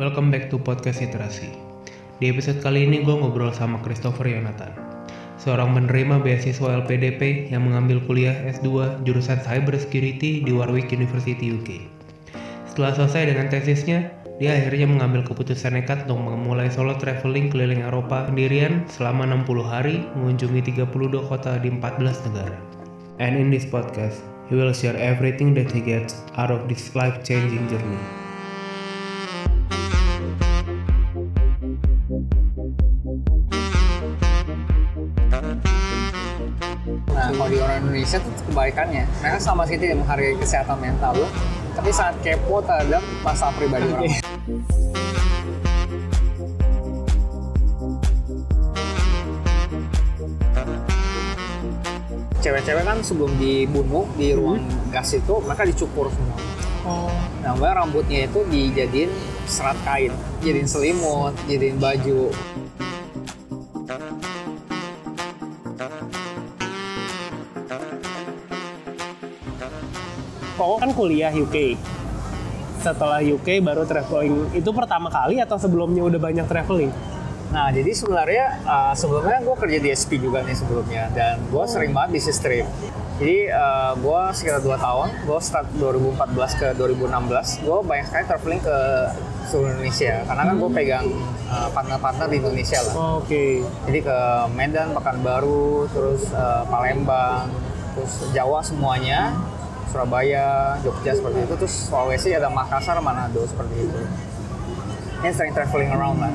welcome back to Podcast Literasi. Di episode kali ini gue ngobrol sama Christopher Yonatan, seorang penerima beasiswa LPDP yang mengambil kuliah S2 jurusan Cyber Security di Warwick University UK. Setelah selesai dengan tesisnya, dia akhirnya mengambil keputusan nekat untuk memulai solo traveling keliling Eropa sendirian selama 60 hari mengunjungi 32 kota di 14 negara. And in this podcast, he will share everything that he gets out of this life-changing journey. Indonesia tuh kebalikannya. Mereka sama sih tidak menghargai kesehatan mental lo, tapi sangat kepo terhadap masalah pribadi orang. lain. Cewek-cewek kan sebelum dibunuh di ruang gas itu, mereka dicukur semua. Oh, Nah, rambutnya itu dijadiin serat kain, jadiin selimut, jadiin baju. Kan kuliah UK. Setelah UK baru traveling. Itu pertama kali atau sebelumnya udah banyak traveling? Nah, jadi sebenarnya uh, sebelumnya gue kerja di SP juga nih sebelumnya dan gue sering banget bisnis trip. Jadi uh, gue sekitar 2 tahun, gue start 2014 ke 2016, gue banyak sekali traveling ke seluruh Indonesia karena kan gue pegang uh, partner-partner di Indonesia lah. Oke. Jadi ke Medan, Pekanbaru, terus uh, Palembang, terus Jawa semuanya, Surabaya, Jogja seperti itu, terus Sulawesi ada Makassar, Manado seperti itu. Ini sering traveling around lah.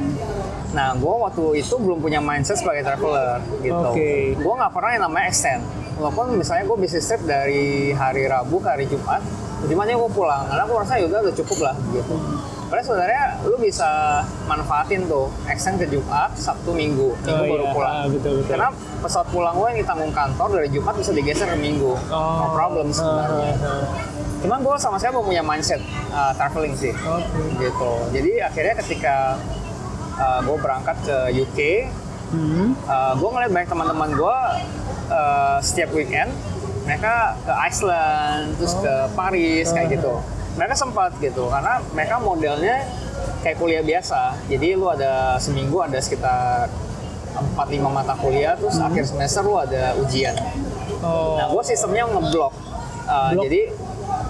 Nah, gue waktu itu belum punya mindset sebagai traveler gitu. Oke. Gue nggak pernah yang namanya extend. Walaupun misalnya gue bisnis trip dari hari Rabu ke hari Jumat, Jumatnya gue pulang. Karena gue rasa yaudah udah cukup lah gitu. Padahal sebenarnya lu bisa manfaatin tuh extend ke Jumat, Sabtu, Minggu, Minggu Oh, baru iya. pulang. Ah, betul, betul. Karena pesawat pulang gue yang ditanggung kantor dari Jumat bisa digeser ke Minggu. no problem sebenarnya. Ah, ah, Cuman gue sama sekali belum punya mindset uh, traveling sih ah. Oke. gitu. Jadi akhirnya ketika uh, gue berangkat ke UK, Hmm. uh, gue ngeliat banyak teman-teman gue uh, setiap weekend mereka ke Iceland, terus ke Paris kayak gitu. Mereka sempat gitu karena mereka modelnya kayak kuliah biasa. Jadi lu ada seminggu ada sekitar 4-5 mata kuliah, terus akhir semester lu ada ujian. Oh. Nah, gue sistemnya ngeblok. Uh, Blok? Jadi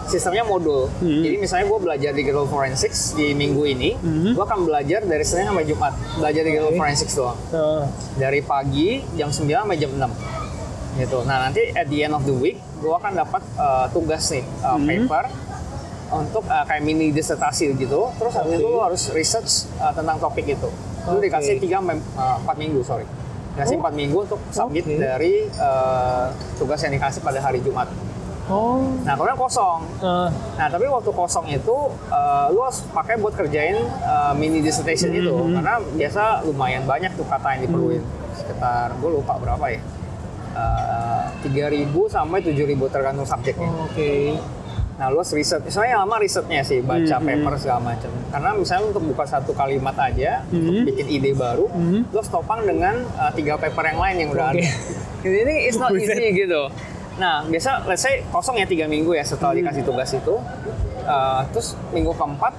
sistemnya modul. Hmm. Jadi misalnya gue belajar di Digital Forensics di minggu ini, Hmm. gue akan belajar dari Senin sampai Jumat. Belajar di Digital Oke. Forensics doang. Ah. Dari pagi jam 9 sampai jam 6. Gitu. Nah, nanti at the end of the week, gue akan dapat uh, tugas nih, uh, Hmm. paper untuk uh, kayak mini disertasi gitu. Terus habis Oke. itu lu harus research uh, tentang topik itu. Lu Oke. dikasih 3 sampai uh, 4 minggu, sorry. Dikasih Oh. 4 minggu untuk submit Oke. dari uh, tugas yang dikasih pada hari Jumat. Oh. Nah, kemudian kosong. Ah. Nah, tapi waktu kosong itu uh, lu harus pakai buat kerjain uh, mini dissertation itu Mhm. karena biasa lumayan banyak tuh kata yang diperluin. Sekitar gue lupa berapa ya. Uh, 3.000 sampai 7.000 tergantung subjeknya. Oke. Nah, lu riset. Misalnya lama risetnya sih, baca Mhm. paper segala macam. Karena misalnya untuk buka satu kalimat aja, Mhm. untuk bikin ide baru, Mhm. lu harus topang dengan uh, tiga paper yang lain yang udah Oke. ada. Jadi it's not easy gitu. Nah, biasa let's say kosong ya tiga minggu ya setelah Hmm. dikasih tugas itu. Uh, terus minggu keempat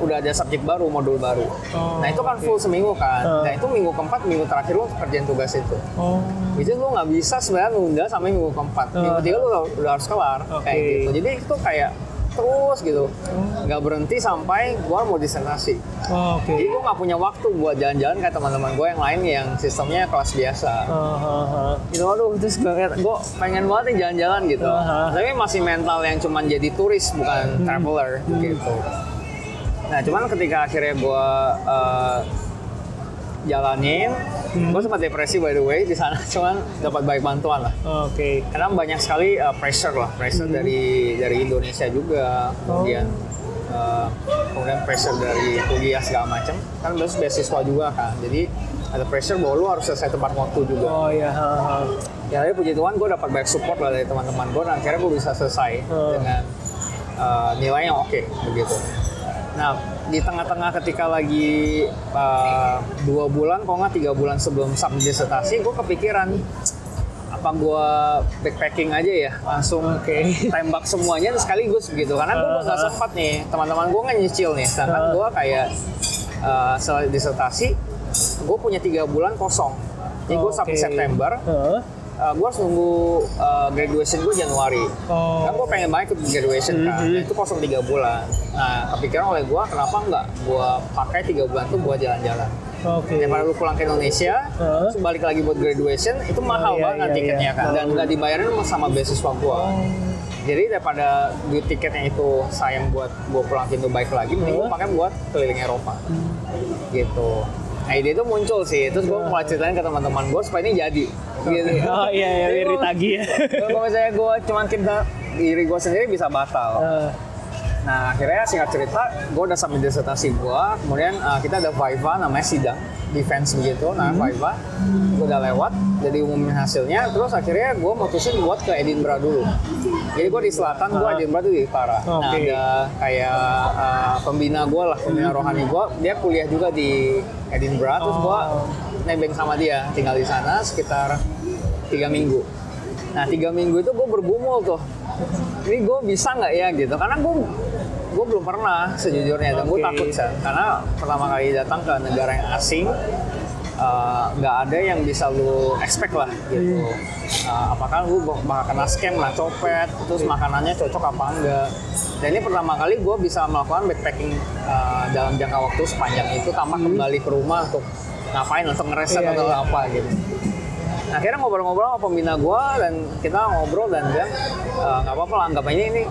udah ada subjek baru, modul baru. Oh, nah, itu kan oke. full seminggu kan. Uh. Nah, itu minggu keempat, minggu terakhir lu kerjain tugas itu. Oh. Is lu nggak bisa sebenarnya nunda sampai minggu keempat. Minggu Uh. ketiga lu udah, harus kelar Oke. kayak gitu. Jadi itu kayak terus gitu, Oh. nggak berhenti sampai gua mau disertasi. Oh, Oke. Jadi gua nggak punya waktu buat jalan-jalan kayak teman-teman gue yang lain yang sistemnya kelas biasa. Ah, ah, ah. Gitu, aduh, terus liat, gue pengen banget nih jalan-jalan gitu. Aha. Tapi masih mental yang cuman jadi turis, bukan traveler gitu. Nah, cuman ketika akhirnya gue uh, jalanin, Hmm. gue sempat depresi by the way di sana, cuman dapat banyak bantuan lah. Oke. Karena banyak sekali uh, pressure lah, pressure dari dari Indonesia juga, kemudian uh, kemudian pressure dari kuliah segala macam. Kan terus beasiswa juga kan, jadi ada pressure bahwa lu harus selesai tepat waktu juga. Oh ya. ah, ah. Ya tapi puji Tuhan gue dapat banyak support lah dari teman-teman gue dan akhirnya gue bisa selesai Hmm. dengan uh, nilai yang oke begitu. Nah di tengah-tengah ketika lagi uh, dua bulan, kalau nggak tiga bulan sebelum submit disertasi, gue kepikiran apa gue backpacking aja ya? Langsung tembak semuanya sekaligus gitu karena gue nggak sempat nih. Teman-teman gue nggak nyicil nih sedangkan gue kayak uh, setelah disertasi gue punya tiga bulan kosong. Jadi gue sampai. September. Heeh. Uh, gue harus nunggu uh, graduation gue Januari Oh. kan gue pengen banget ikut graduation kan Mhm. Nah, itu kosong tiga bulan nah kepikiran oleh gue kenapa nggak gue pakai tiga bulan tuh buat jalan-jalan Oke. daripada lu pulang ke Indonesia Heeh. terus balik lagi buat graduation itu mahal iya, banget iya, tiketnya iya. kan dan Oh. nggak dibayarin sama beasiswa gua jadi daripada duit tiketnya itu sayang buat gua pulang ke Indo baik lagi mending Heeh. pakai buat keliling Eropa gitu nah ide itu muncul sih. Terus gua mulai ceritain ke teman-teman gua supaya ini jadi. Gitu. Oh iya iya biar gua- ditagih ya. kalau misalnya gua cuman kita diri gua sendiri bisa batal. Eh, Nah akhirnya singkat cerita, gue udah submit disertasi gue, kemudian uh, kita ada Viva namanya sidang defense begitu, nah Hmm. Viva, gue udah lewat, jadi umumin hasilnya, terus akhirnya gue mutusin buat ke Edinburgh dulu. Jadi gue di selatan, gue Ah. Edinburgh tuh di utara. Nah Oke. ada kayak uh, pembina gue lah, pembina Hmm. rohani gue, dia kuliah juga di Edinburgh, terus gue Oh. nebeng sama dia, tinggal di sana sekitar tiga minggu. Nah tiga minggu itu gue bergumul tuh, ini gue bisa nggak ya gitu, karena gue gue belum pernah sejujurnya dan gue takut San. karena pertama kali datang ke negara yang asing eh, nggak ada yang bisa lu expect lah gitu. Eh, apakah lu bakal kena scam lah, copet, terus makanannya cocok apa enggak. Dan ini pertama kali gue bisa melakukan backpacking eh, dalam jangka waktu sepanjang itu tanpa kembali ke rumah untuk ngapain untuk ngereset Iya, atau iya. apa gitu. Nah, akhirnya ngobrol-ngobrol sama pembina gue dan kita ngobrol dan bilang "Eh, nggak apa-apa lah anggap aja ini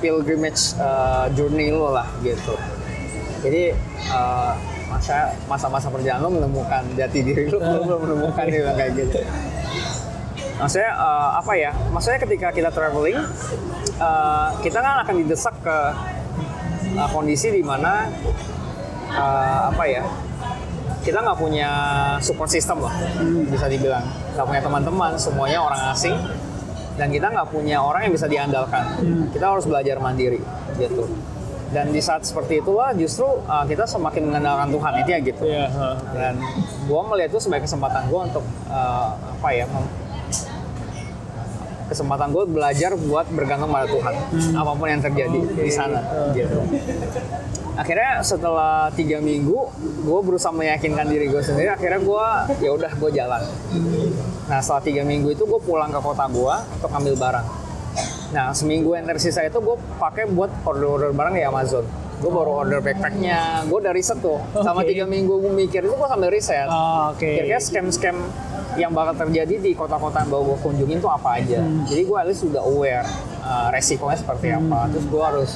pilgrimage eh, journey lo lah gitu. Jadi eh, masa masa-masa perjalanan lo menemukan jati diri lo, belum menemukan gitu kayak gitu. Maksudnya eh, apa ya? Maksudnya ketika kita traveling, eh, kita kan akan didesak ke eh, kondisi di mana eh, apa ya? Kita nggak punya support system lah, bisa dibilang. Nggak punya teman-teman, semuanya orang asing. Dan kita nggak punya orang yang bisa diandalkan. Kita harus belajar mandiri, gitu. Dan di saat seperti itulah justru uh, kita semakin mengandalkan Tuhan itu ya gitu Iya. heeh. dan gue melihat itu sebagai kesempatan gue untuk uh, apa ya mem- kesempatan gue belajar buat bergantung pada Tuhan apa pun yang terjadi di sana gitu akhirnya setelah tiga minggu gue berusaha meyakinkan diri gue sendiri akhirnya gue ya udah gue jalan nah setelah tiga minggu itu gue pulang ke kota gue untuk ambil barang Nah seminggu yang tersisa itu gue pakai buat order-order barang di Amazon. Gue baru order backpacknya, gue udah riset tuh. Sama tiga minggu gue mikir itu gue sambil riset. Oh, Oke. Kira-kira scam-scam yang bakal terjadi di kota-kota yang baru gue kunjungin tuh apa aja. Jadi gue at least sudah aware uh, resikonya seperti apa. Terus gue harus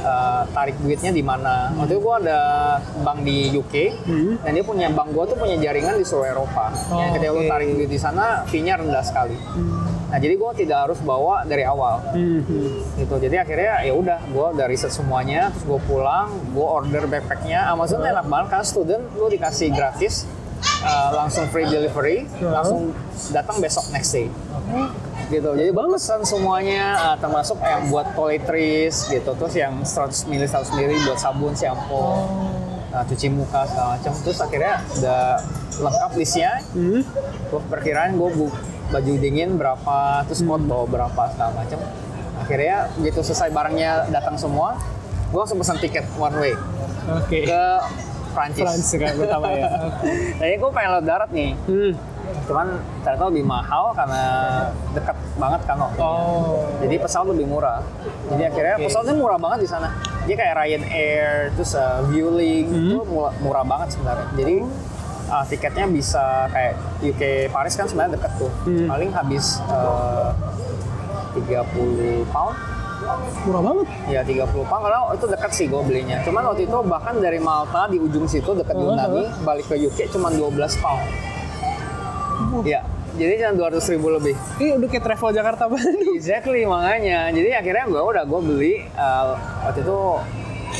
uh, tarik duitnya di mana. Waktu itu gue ada bank di UK Hmm. dan dia punya bank gue tuh punya jaringan di seluruh Eropa. Oh, yang ketika lu oke. tarik duit di sana, fee-nya rendah sekali. Nah jadi gue tidak harus bawa dari awal Hmm, hmm. gitu jadi akhirnya ya udah gue udah riset semuanya terus gue pulang gue order backpacknya Amazon enak banget karena student lu dikasih gratis uh, langsung free delivery langsung datang besok next day. Gitu. Jadi pesan semuanya uh, termasuk yang buat toiletries gitu. Terus yang 100 ml 100 ml buat sabun shampoo uh, cuci muka segala macam. Terus akhirnya udah lengkap listnya. Hmm. gue perkiraan gue bu baju dingin berapa terus foto berapa segala macam. Akhirnya begitu selesai barangnya datang semua gue langsung pesan tiket one way. Oke. ke Prancis France kan pertama ya. Jadi gue pengen lewat darat nih Hmm. cuman ternyata lebih mahal karena dekat banget kan waktunya Oh. jadi pesawat lebih murah jadi akhirnya Oke. pesawatnya murah banget di sana dia kayak Ryanair terus uh, Vueling Hmm. itu murah, murah banget sebenarnya jadi uh, tiketnya bisa kayak UK Paris kan sebenarnya deket tuh Hmm. paling habis uh, 30 pound Murah banget. ya 30 pound karena itu dekat sih gue belinya cuman waktu itu bahkan dari Malta di ujung situ dekat Uh-huh. Yunani balik ke UK cuma 12 pound ya jadi cuma 200 ribu lebih Ini udah kayak travel Jakarta Bandung. Exactly makanya. Jadi akhirnya gue udah gue beli uh, waktu itu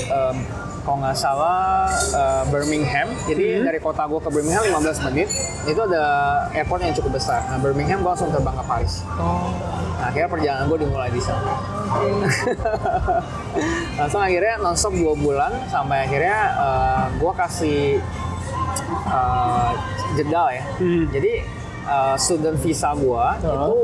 um, kalau nggak salah uh, Birmingham. Jadi Hmm. dari kota gue ke Birmingham 15 menit. Itu ada airport yang cukup besar. Nah Birmingham gue langsung terbang ke Paris. Oh. Nah, akhirnya perjalanan gue dimulai di sana. langsung akhirnya nonstop dua bulan sampai akhirnya uh, gue kasih uh, jeda ya. Hmm. Jadi uh, student visa gua Oh. itu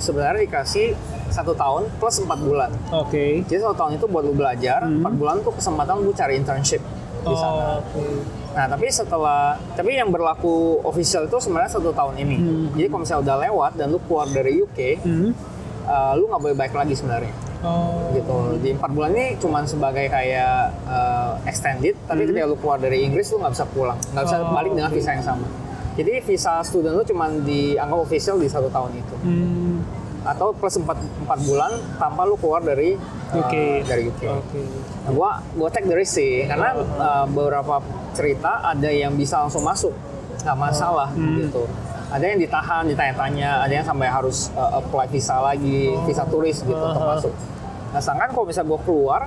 sebenarnya dikasih satu tahun plus empat bulan. Oke. Jadi satu tahun itu buat lu belajar, Hmm. empat bulan tuh kesempatan lu cari internship di sana. Oh, oke. Nah tapi setelah, tapi yang berlaku official itu sebenarnya satu tahun ini. Hmm. Jadi kalau misalnya udah lewat dan lu keluar dari UK, Hmm. uh, lu nggak boleh balik lagi sebenarnya. Oh. Gitu. Di empat bulan ini cuman sebagai kayak uh, extended, tapi ketika lu keluar dari Inggris lu nggak bisa pulang, nggak bisa Hmm. Oh, balik dengan visa yang sama. Jadi visa student lu cuman dianggap official di satu tahun itu. Hmm. Atau plus empat, empat bulan tanpa lu keluar dari uh, UK. dari UK. Oke. Nah, gua gua take the risk sih karena uh, beberapa cerita ada yang bisa langsung masuk nggak masalah Hmm. gitu ada yang ditahan ditanya-tanya ada yang sampai harus uh, apply visa lagi visa turis gitu untuk Uh-huh. masuk nah sedangkan kalau misalnya gua keluar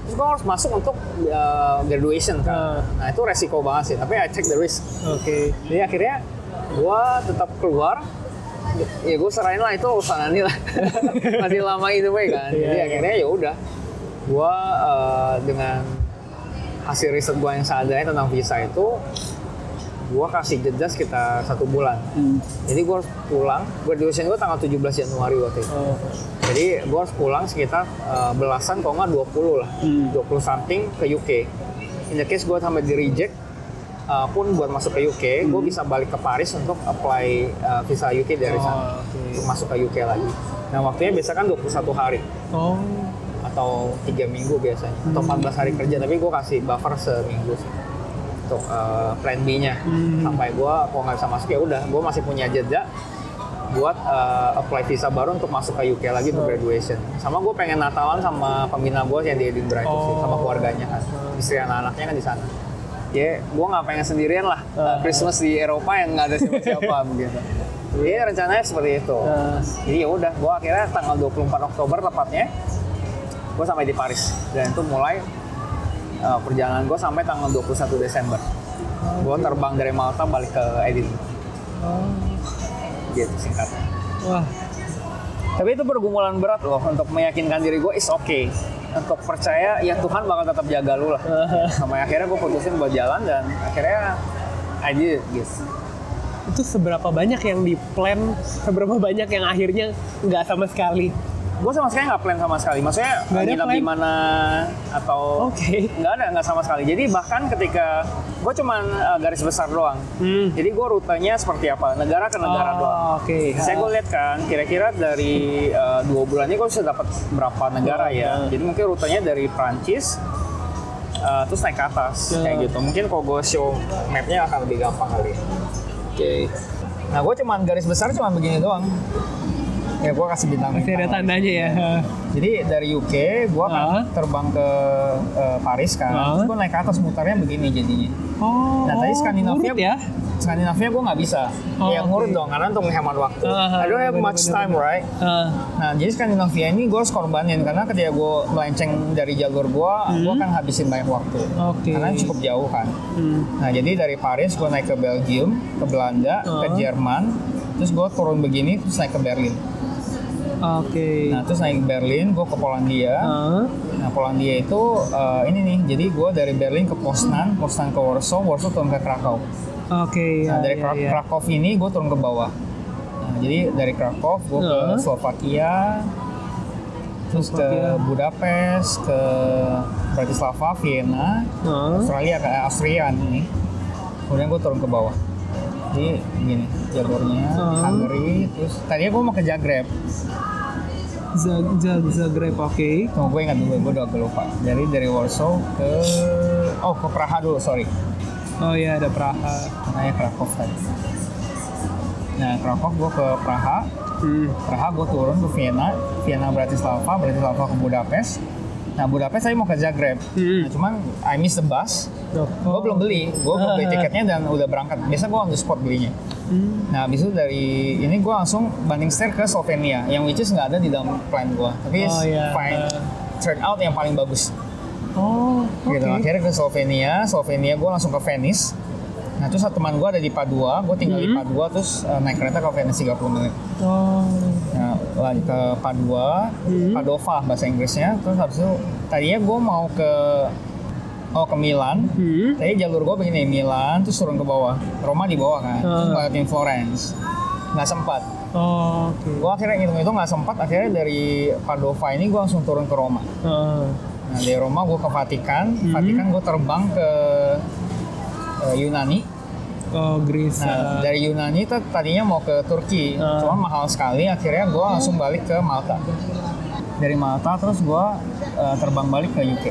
terus gua harus masuk untuk uh, graduation kan Uh. nah itu resiko banget sih tapi I take the risk Oke. jadi akhirnya gua tetap keluar ya gue serahin lah itu urusan Ani lah masih lama itu kan Iya, jadi iya. akhirnya ya udah gua uh, dengan hasil riset gua yang seadanya tentang visa itu gua kasih jeda sekitar satu bulan Hmm. jadi gua harus pulang graduation gua tanggal 17 Januari waktu itu Oh. jadi gua harus pulang sekitar uh, belasan kalau nggak 20 lah Hmm. 20 something ke UK in the case gua sampai di reject uh, pun buat masuk ke UK gua bisa balik ke Paris untuk apply uh, visa UK dari Oh, sana. oke. untuk masuk ke UK lagi. Nah waktunya biasa kan 21 hari. Oh. atau tiga minggu biasanya. Atau 14 hari kerja. Tapi gue kasih buffer seminggu sih. Untuk uh, plan B-nya. Hmm. sampai gue kalau nggak bisa masuk ya udah. Gue masih punya jeda buat uh, apply visa baru untuk masuk ke UK lagi untuk graduation. Sama gue pengen Natalan sama pembina gue yang di Edinburgh itu sih Oh. sama keluarganya kan. Istri anak-anaknya kan di sana ya gue nggak pengen sendirian lah uh, Christmas di Eropa yang nggak ada siapa-siapa begitu jadi rencananya seperti itu Uh, jadi ya udah, gue akhirnya tanggal 24 Oktober tepatnya, gue sampai di Paris dan itu mulai uh, perjalanan gue sampai tanggal 21 Desember. Gue terbang dari Malta balik ke Edinburgh, oh. gitu singkatnya. Wah. Tapi itu pergumulan berat loh untuk meyakinkan diri gue is okay. Untuk percaya ya Tuhan bakal tetap jaga lu lah. Sampai akhirnya gue putusin buat jalan dan akhirnya I did it gitu. Itu seberapa banyak yang di plan, seberapa banyak yang akhirnya nggak sama sekali. Gue sama sekali nggak plan sama sekali. Maksudnya Nggak ada di mana atau Oke. nggak ada nggak sama sekali. Jadi bahkan ketika gue cuman uh, garis besar doang. Hmm. Jadi gue rutenya seperti apa negara ke negara Oh, doang. Oke. Saya gue lihat kan kira-kira dari uh, dua bulan ini gue bisa dapat berapa negara Oh, ya. oh. Jadi mungkin rutenya dari Prancis uh, terus naik ke atas Oh. kayak gitu. Mungkin kalau gue show mapnya akan lebih gampang kali. Oke. Nah gue cuman garis besar cuman begini doang. Ya gue kasih bintang. Masih ada tandanya ya. Jadi dari UK gue akan Ah. terbang ke uh, Paris kan. Ah. Terus gue naik ke atas mutarnya begini jadinya. Oh. Nah, tadi Skandinavia ya. Skandinavia gue nggak bisa. Oh, ya ngurut dong karena untuk menghemat waktu. Ah, I don't have bener, much bener, time, bener. right? Ah. Nah, jadi Skandinavia ini gue harus korbanin karena ketika gue melenceng dari jalur gue, gue akan habisin banyak waktu. Hmm. Oke. Karena cukup jauh kan. Hmm. Nah, jadi dari Paris gue naik ke Belgium, ke Belanda, ke Ah. Jerman, terus gue turun begini, terus naik ke Berlin. Oke. Nah, terus naik Berlin, gue ke Polandia. Ah. Nah, Polandia itu eh, ini nih, jadi gue dari Berlin ke Poznan, Poznan ke Warsaw, Warsaw turun ke Krakow. Oke. Nah, ya, dari ya, Krak- ya. Krakow ini gue turun ke bawah. Nah, jadi dari Krakow gue ke. Slovakia, terus ke. Budapest, ke Bratislava, Vienna, Ah. Australia ke eh, Austria ini. Kemudian gue turun ke bawah. Jadi gini jalurnya Heeh. Hungary, terus tadinya gue mau ke Zagreb. Zag Zag Zagreb oke. Tunggu gue ingat dulu, gue udah agak lupa. Jadi dari Warsaw ke oh ke Praha dulu, sorry. Oh ya ada Praha. Namanya Krakow tadi. Nah, Krakow gue ke Praha, Hmm. Praha gue turun ke Vienna, Vienna Bratislava, Bratislava ke Budapest. Nah Budapest saya mau ke Zagreb. Hmm. Nah, cuman I miss the bus. Oh. Gue belum beli, gue belum beli tiketnya dan udah berangkat. Biasa gue on the spot belinya. Hmm. Nah habis itu dari ini gue langsung banding setir ke Slovenia, yang which is nggak ada di dalam plan gue. Tapi Oh, iya. fine, turn out yang paling bagus. Oh, oke. Gitu. Akhirnya ke Slovenia, Slovenia gue langsung ke Venice. Nah terus teman gue ada di Padua, gue tinggal di Hmm. Padua terus eh, naik kereta ke Venice 30 menit. Oh. Nah, lagi ke Padua, Hmm. Padova bahasa Inggrisnya. Terus habis itu tadinya gue mau ke oh ke Milan. Hmm. Tadi jalur gue begini Milan, terus turun ke bawah. Roma di bawah kan. Terus Ah. ngeliatin Florence. nggak sempat. Oh, oke. Gue akhirnya ngitung-ngitung nggak sempat. Akhirnya dari Padova ini gue langsung turun ke Roma. Heeh. Nah dari Roma gue ke Vatikan. Vatikan gue terbang ke eh, Yunani. Oh, Greece. Nah ah. dari Yunani tuh tadinya mau ke Turki, Ah. cuma mahal sekali. Akhirnya gue langsung balik ke Malta. Dari Malta terus gue eh, terbang balik ke UK.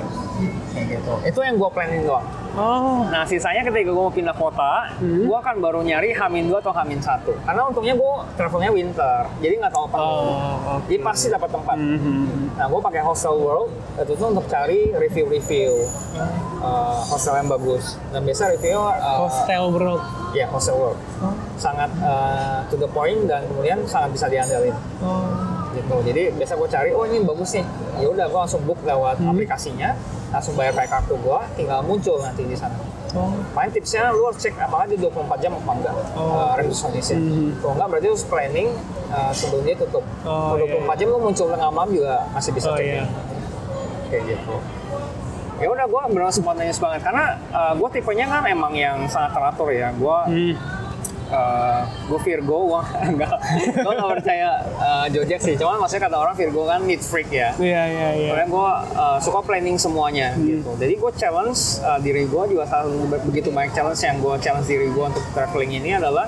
Kayak gitu. Itu yang gue planning doang. Oh. Nah sisanya ketika gue mau pindah kota, Hmm. gue akan baru nyari Hamin 2 atau Hamin 1. Karena untungnya gue travelnya winter, jadi nggak tahu apa. Oh, oke. Jadi pasti dapat tempat. Mhm. Nah gue pakai Hostel World itu tuh untuk cari review-review uh, hostel yang bagus. Dan biasa review uh, Hostel bro. ya Hostel World sangat uh, to the point dan kemudian sangat bisa diandalin Oh. gitu. Jadi biasa gue cari oh ini bagus nih. Ya udah gue langsung book lewat aplikasinya, langsung bayar pakai kartu gue, tinggal muncul nanti di sana. Oh. Paling tipsnya lu harus cek apakah di 24 jam apa enggak Oh. uh, resepsionisnya. Mhm. Kalau enggak berarti lu harus planning uh, sebelum dia tutup. Oh, Kalau iya, 24 jam lu muncul tengah malam juga masih bisa Oh cek. iya. Kayak gitu. Ya udah gue benar spontaneous banget karena gue tipenya kan emang yang sangat teratur ya. Gue Hmm. Gue Virgo, gue enggak, gue nggak percaya uh, Jojek sih. Cuman maksudnya kata orang Virgo kan neat freak ya. Iya iya iya. Soalnya gue uh, suka planning semuanya gitu. Jadi gue challenge uh, diri gue juga salah satu begitu banyak challenge yang gue challenge diri gue untuk traveling ini adalah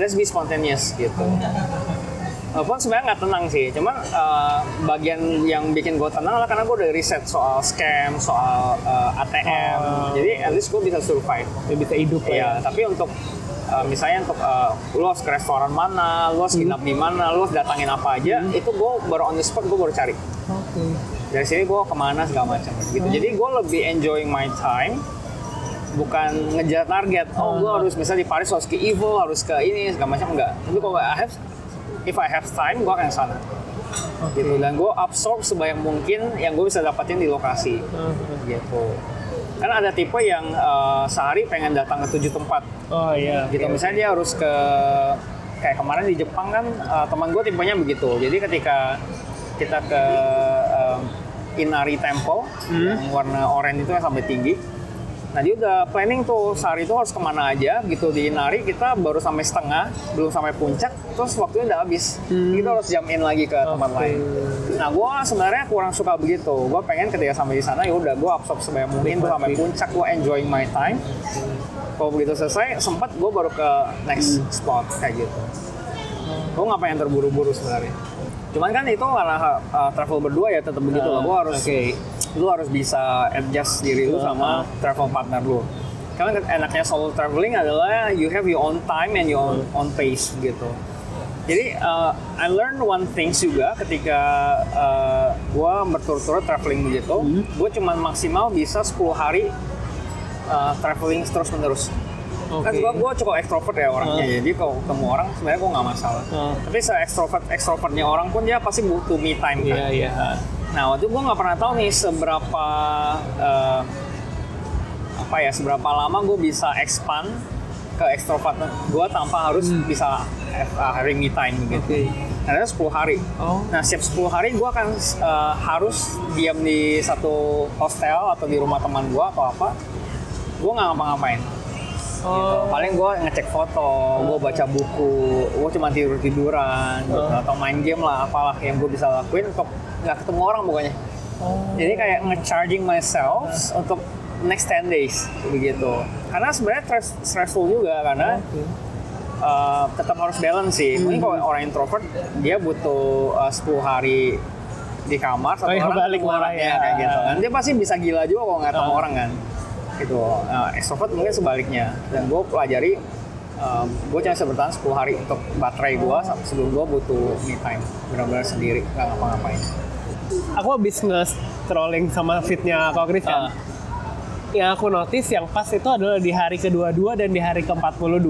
let's be spontaneous gitu. Walaupun sebenarnya nggak tenang sih, cuman uh, bagian yang bikin gue tenang adalah karena gue udah riset soal scam, soal uh, ATM. Oh. Jadi at least gue bisa survive. Ya, bisa hidup lah ya. Iya, tapi untuk uh, misalnya untuk uh, lu harus ke restoran mana, lu harus nginap di mana, lu harus datangin apa aja, itu gue baru on the spot gue baru cari. Oke. Dari sini gue ke mana segala macam gitu. Jadi gue lebih enjoying my time, bukan ngejar target. Oh, gue harus misalnya di Paris harus ke Evo, harus ke ini segala macam enggak. Tapi kalau I have, if I have time, gue akan ke sana. Gitu. Dan gue absorb sebanyak mungkin yang gue bisa dapatin di lokasi. Gitu. Karena ada tipe yang uh, sehari pengen datang ke tujuh tempat. Oh iya. gitu. Oke, misalnya dia harus ke kayak kemarin di Jepang kan uh, teman gue tipenya begitu. Jadi ketika kita ke um, Inari Temple yang warna oranye itu yang sampai tinggi nah dia udah planning tuh sehari itu harus ke mana aja gitu di Inari kita baru sampai setengah belum sampai puncak terus waktunya udah habis. Kita harus jam in lagi ke tempat lain. Nah gue sebenarnya kurang suka begitu. Gue pengen ketika sampai di sana ya udah gue absorb sebanyak mungkin tuh sampai puncak gue enjoying my time. Kalau begitu selesai sempat gue baru ke next spot kayak gitu. Gue nggak pengen terburu-buru sebenarnya. Cuman kan itu karena uh, travel berdua ya tetap begitu lah. Gue harus lu harus bisa adjust diri lu sama travel partner lu. Karena enaknya solo traveling adalah you have your own time and your own, own pace gitu. Jadi uh, I learn one things juga ketika uh, gue berturut-turut traveling begitu. Gue cuman maksimal bisa 10 hari uh, traveling terus menerus kan Oke. gua, gua cukup ekstrovert ya orangnya. Jadi kalau ketemu orang sebenarnya gua nggak masalah. Ah. tapi se ekstrovert ekstrovertnya orang pun dia pasti butuh me time kan. Iya iya. Nah waktu itu gua nggak pernah tahu nih seberapa eh, apa ya seberapa lama gue bisa expand ke ekstrovert gue tanpa harus bisa have- uh, having me time gitu. Oke. Ternyata 10 hari. Oh. Nah, setiap 10 hari gue akan uh, harus diam di satu hostel atau di rumah teman gue atau apa. Gue nggak ngapa-ngapain. Gitu. Oh. Paling gue ngecek foto, gue baca buku, gue cuma tidur tiduran, gitu. Oh. atau main game lah, apalah yang gue bisa lakuin untuk nggak ketemu orang pokoknya. Oh. Jadi kayak nge-charging myself untuk next 10 days begitu. Karena sebenarnya stress- stressful juga karena Oke. uh, tetap harus balance sih. Mungkin kalau orang introvert dia butuh uh, 10 hari di kamar satu Oh, iya, orang balik orangnya, ya. kayak gitu kan. Dia pasti bisa gila juga kalau nggak ketemu Ah. orang kan. Gitu. Uh, extrovert mungkin sebaliknya. Dan gue pelajari um, gue cuma bisa bertahan 10 hari untuk baterai gue sebelum gue butuh me time benar-benar sendiri nggak ngapa-ngapain. Aku habis nge-scrolling sama fitnya Kak Chris kan. Ah. Yang aku notice yang pas itu adalah di hari ke-22 dan di hari ke-42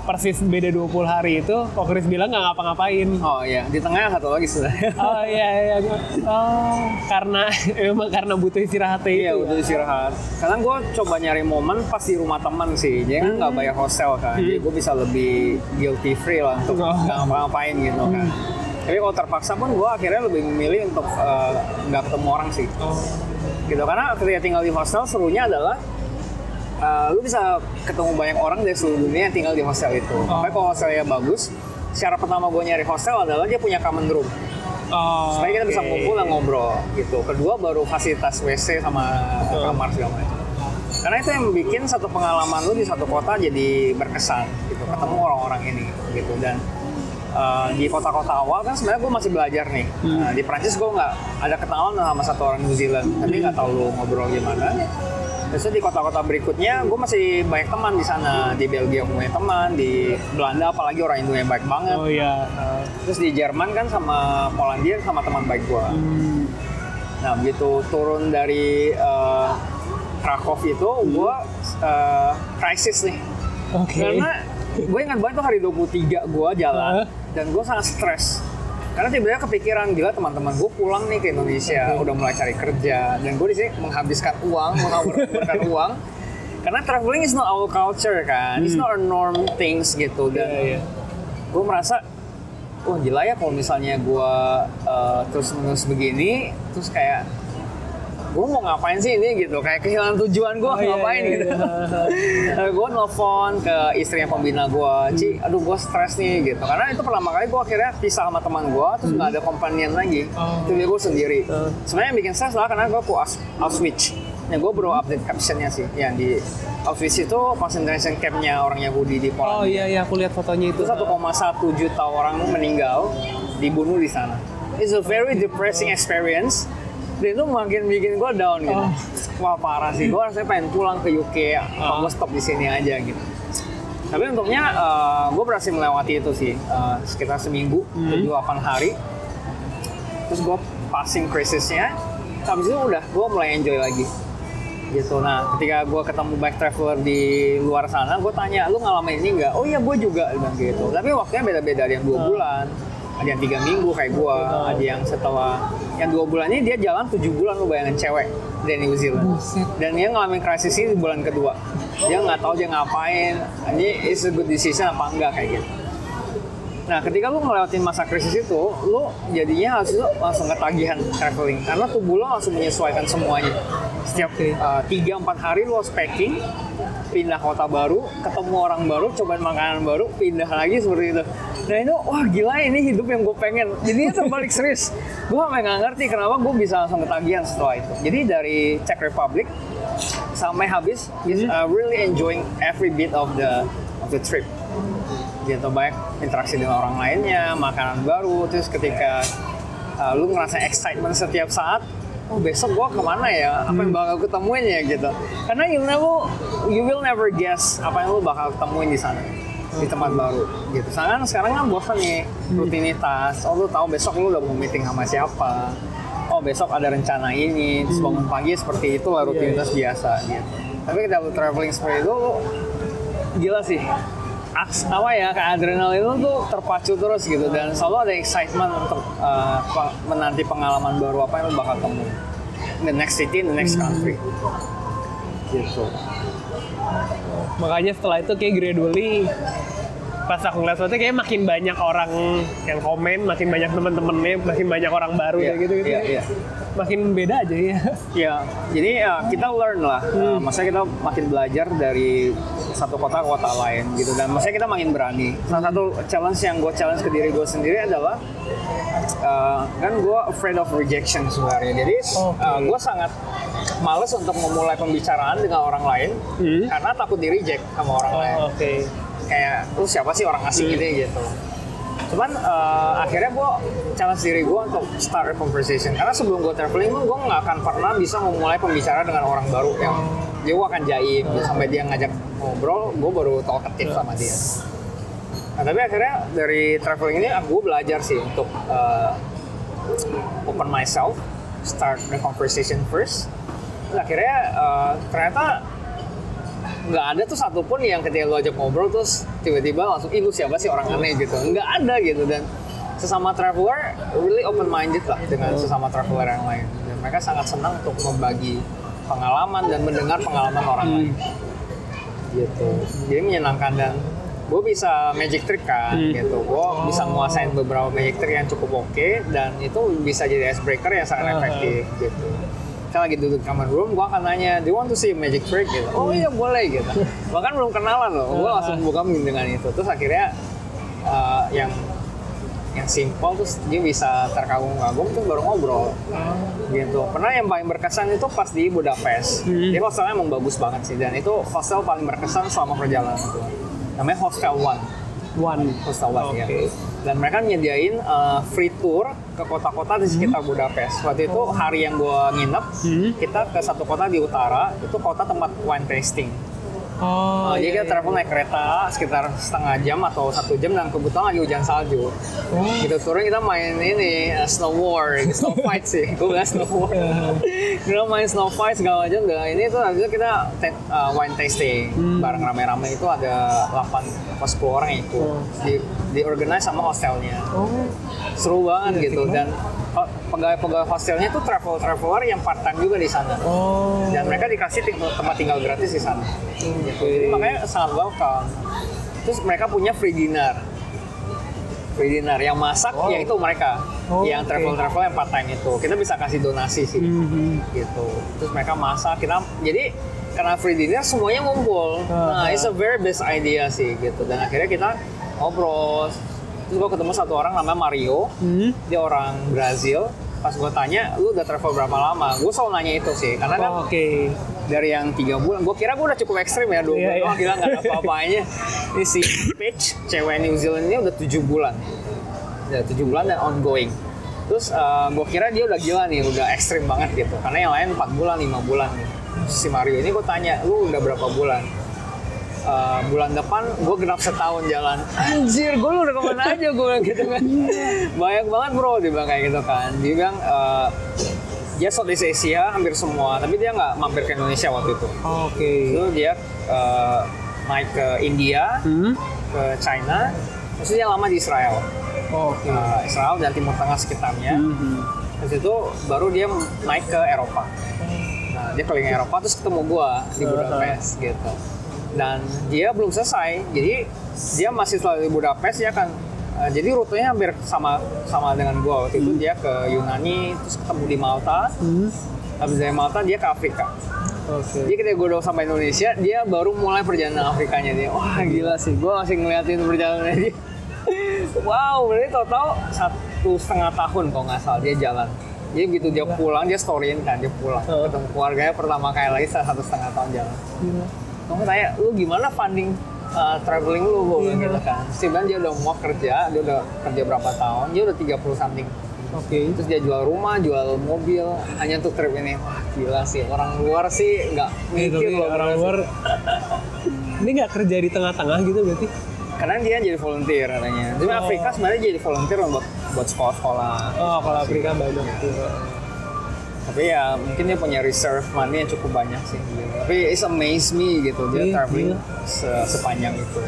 persis beda 20 hari itu Kak Chris bilang nggak ngapa-ngapain. Oh iya, di tengah satu lagi sebenarnya. Oh iya iya. Oh, karena emang karena butuh istirahat itu. Iya, ya? butuh istirahat. Karena gue coba nyari momen pas di rumah teman sih. Jadi kan nggak bayar hostel kan. Jadi gue bisa lebih guilty free lah untuk Oh. nggak ngapa-ngapain gitu kan. Tapi kalau terpaksa pun gue akhirnya lebih memilih untuk eh, nggak ketemu orang sih. Gitu karena ketika tinggal di hostel serunya adalah eh, lu bisa ketemu banyak orang dari seluruh dunia yang tinggal di hostel itu. Oh. Tapi kalau hostelnya bagus, syarat pertama gue nyari hostel adalah dia punya common room Oh, supaya kita bisa oke. ngumpul dan ngobrol gitu. Kedua baru fasilitas WC sama kamar segala macam. Karena itu yang bikin satu pengalaman lu di satu kota jadi berkesan gitu, ketemu orang-orang ini gitu dan uh, di kota-kota awal kan sebenarnya gue masih belajar nih. Nah, di Prancis gue nggak ada kenalan sama satu orang New Zealand, tapi nggak tahu lu ngobrol gimana. Terus di kota-kota berikutnya, gue masih banyak teman di sana. Di Belgia gue punya teman, di Belanda apalagi orang Indo yang baik banget. Oh iya. Uh, terus di Jerman kan sama Polandia sama teman baik gua. Hmm. Nah begitu turun dari uh, Krakow itu gua uh, krisis nih. Oke. Karena gue ingat banget tuh hari 23 gua jalan dan gue sangat stres. Karena tiba-tiba kepikiran gila teman-teman gue pulang nih ke Indonesia udah mulai cari kerja dan gue di sini menghabiskan uang, menghabiskan uang. Karena traveling is not our culture kan, it's not a norm things gitu dan Hmm. Iya, iya. gue merasa wah gila ya kalau misalnya gue terus menerus begini terus kayak gue mau ngapain sih ini gitu kayak kehilangan tujuan gue Oh, iya, ngapain iya, gitu iya. gue nelfon ke istrinya pembina gue Ci aduh gue stres nih gitu karena itu pertama kali gue akhirnya pisah sama teman gue terus nggak ada companion lagi Oh. itu gue sendiri Oh. sebenarnya yang bikin stres adalah karena gue ke Aus- Auschwitz Nah, gue baru update captionnya sih, yang di Auschwitz itu concentration campnya orang Yahudi di Polandia Oh iya iya aku lihat fotonya itu. itu 1,1 juta orang meninggal dibunuh di sana. It's a very depressing experience. Dan itu makin bikin gue down gitu. Oh. Wah parah sih. Gue rasanya pengen pulang ke UK. Oh. gue stop di sini aja gitu. Tapi untungnya gue berhasil melewati itu sih eh, sekitar seminggu, Hmm. 7-8 hari. Terus gue passing krisisnya. Habis itu udah gue mulai enjoy lagi gitu. Nah, ketika gue ketemu bike traveler di luar sana, gue tanya, lu ngalamin ini nggak? Oh iya, gue juga bilang gitu. Tapi waktunya beda-beda, ada yang dua bulan, ada yang tiga minggu kayak gue, ada yang setelah yang dua bulan ini dia jalan tujuh bulan lu bayangin cewek dari New Zealand. Buset. Dan dia ngalamin krisis ini di bulan kedua. Dia nggak tahu dia ngapain, ini is a good decision apa enggak kayak gitu. Nah, ketika lu ngelewatin masa krisis itu, lu jadinya harus itu langsung ketagihan traveling karena tubuh lu langsung menyesuaikan semuanya. Setiap uh, tiga empat hari lu harus packing, pindah kota baru, ketemu orang baru, cobain makanan baru, pindah lagi seperti itu. Nah itu, wah gila ini hidup yang gue pengen. Jadinya terbalik serius. Gue nggak ngerti kenapa gue bisa langsung ketagihan setelah itu. Jadi dari Czech Republic sampai habis, is uh, really enjoying every bit of the of the trip gitu baik interaksi dengan orang lainnya makanan baru terus ketika uh, lu ngerasa excitement setiap saat oh besok gua ke mana ya? Apa yang bakal ketemuin ya gitu. Karena you never you will never guess apa yang lu bakal ketemuin di sana di tempat baru gitu. Sekarang sekarang kan bosan nih rutinitas. Oh lu tahu besok lu udah mau meeting sama siapa. Oh besok ada rencana ini terus bangun pagi seperti itu lah rutinitas biasa gitu. Tapi lu traveling seperti itu lu gila sih apa ya kayak adrenalin itu tuh terpacu terus gitu dan selalu ada excitement untuk uh, menanti pengalaman baru apa yang bakal temu. The next city the next country. Gitu. Makanya setelah itu kayak gradually pas aku ngeliat foto kayak makin banyak orang yang komen, makin banyak temen-temennya, makin banyak orang baru Iya, kayak gitu gitu. iya, iya. Makin beda aja ya. ya jadi ya, kita learn lah Uh, maksudnya kita makin belajar dari satu kota ke kota lain gitu dan maksudnya kita makin berani salah satu challenge yang gue challenge ke diri gue sendiri adalah uh, kan gue afraid of rejection sebenarnya jadi Oke. gue sangat males untuk memulai pembicaraan dengan orang lain Hmm. karena takut di reject sama orang lain Oh, Oke. Kayak lu siapa sih orang asing ini? Gitu. Cuman eh, akhirnya gue challenge diri gue untuk start a conversation. Karena sebelum gue traveling gue nggak akan pernah bisa memulai pembicaraan dengan orang baru yang dia gue akan jaim gitu, sampai dia ngajak ngobrol gue baru talkative sama dia. Nah tapi akhirnya dari traveling ini gue belajar sih untuk eh, open myself start the conversation first. Terus akhirnya eh, ternyata nggak ada tuh satupun yang ketika lu ajak ngobrol terus tiba-tiba langsung ih lu siapa sih orang aneh? gitu. Nggak ada gitu. Dan sesama traveler really open minded lah dengan sesama traveler yang lain. Dan mereka sangat senang untuk membagi pengalaman dan mendengar pengalaman orang lain. Gitu. Jadi menyenangkan dan gue bisa magic trick kan gitu. Gue bisa menguasain beberapa magic trick yang cukup oke dan itu bisa jadi icebreaker yang sangat efektif gitu kita lagi duduk kamar room, gue akan nanya, do you want to see magic trick? Gitu. Oh iya boleh gitu. Bahkan belum kenalan loh, gue langsung buka dengan itu. Terus akhirnya uh, yang yang simpel terus dia bisa terkagum-kagum terus baru ngobrol gitu pernah yang paling berkesan itu pas di Budapest Hmm. dia hostelnya emang bagus banget sih dan itu hostel paling berkesan selama perjalanan itu namanya Hostel One One. One ya. Dan mereka nyediain uh, free tour ke kota-kota di sekitar Budapest. Waktu itu hari yang gua nginep Hmm. kita ke satu kota di utara. Itu kota tempat wine tasting Oh, jadi iya, kita travel naik kereta sekitar setengah jam atau satu jam dan kebetulan lagi hujan salju. Oh. Gitu turun kita main ini uh, snow war, snow fight sih. Gue bilang snow war. kita main snow fight segala macam. Dan ini tuh habis itu kita ta- uh, wine tasting Hmm. bareng rame-rame itu ada 8 pas 10 orang yang ikut. Oh. Di, di organize sama hostelnya. Oh. Seru banget Iya, gitu dan pegawai-pegawai hostelnya tuh travel-traveler yang part time juga di sana Oh. dan mereka dikasih tempat tinggal gratis di sana. Gitu. Jadi makanya sangat welcome. Terus mereka punya free dinner. Free dinner yang masak Wow. ya itu mereka. Oh, yang oke. travel-travel yang part time itu. Kita bisa kasih donasi sih. Mhm. Gitu. Terus mereka masak, kita jadi karena free dinner semuanya ngumpul. Nah, Ah. it's a very best idea sih gitu. Dan akhirnya kita ngobrol. Terus gue ketemu satu orang namanya Mario. Hmm. dia orang Brazil. Pas gue tanya lu udah travel berapa lama? Gue selalu nanya itu sih karena kan Oh, Oke. dari yang tiga bulan gue kira gue udah cukup ekstrim ya dua Iya, bulan oh gila nggak ada apa-apanya. Ini si Paige cewek New Zealand ini udah tujuh bulan. Udah tujuh bulan dan ongoing. Terus gue kira dia udah gila nih udah ekstrim banget gitu. Karena yang lain empat bulan lima bulan. Gitu. si Mario ini gue tanya lu udah berapa bulan Uh, bulan depan gue genap setahun jalan. Anjir gue lu udah ke mana aja? Gue bilang gitu kan. Banyak banget bro. Dia bilang kayak gitu kan. Dia bilang uh, dia Southeast Asia hampir semua. Tapi dia nggak mampir ke Indonesia waktu itu. Oke. itu dia uh, naik ke India Hmm. ke China. Terus dia lama di Israel. Oke. Uh, Israel dan Timur Tengah sekitarnya. Mhm. terus itu baru dia naik ke Eropa. Nah dia keliling Eropa terus ketemu gua di Budapest gitu dan dia belum selesai jadi dia masih selalu di Budapest dia akan uh, jadi rutenya hampir sama sama dengan gua waktu itu dia ke Yunani terus ketemu di Malta Hmm. habis dari Malta dia ke Afrika Oke. jadi ketika gue udah sampai Indonesia, dia baru mulai perjalanan Afrikanya dia. Wah gila sih, gue masih ngeliatin perjalanannya dia. wow, berarti total satu setengah tahun kalau nggak salah dia jalan. Jadi begitu dia pulang, dia storyin kan, dia pulang. Oh. Ketemu keluarganya pertama kali lagi setelah satu setengah tahun jalan. Gila. Kamu tanya, lu gimana funding uh, traveling lu? Gue Iya. gitu kan. Terus dia udah mau kerja, dia udah kerja berapa tahun, dia udah 30 something. Oke. Terus dia jual rumah, jual mobil, hanya untuk trip ini. Wah gila sih, orang luar sih nggak Nih, mikir loh. orang luar ini nggak kerja di tengah-tengah gitu berarti? Karena dia jadi volunteer katanya. Tapi Oh. Afrika sebenarnya jadi volunteer buat buat sekolah-sekolah. Oh, kalau Afrika banyak. Tapi ya mungkin dia punya reserve money yang cukup banyak sih. gitu. Tapi it's amaze me gitu dia Iya, traveling se- sepanjang itu.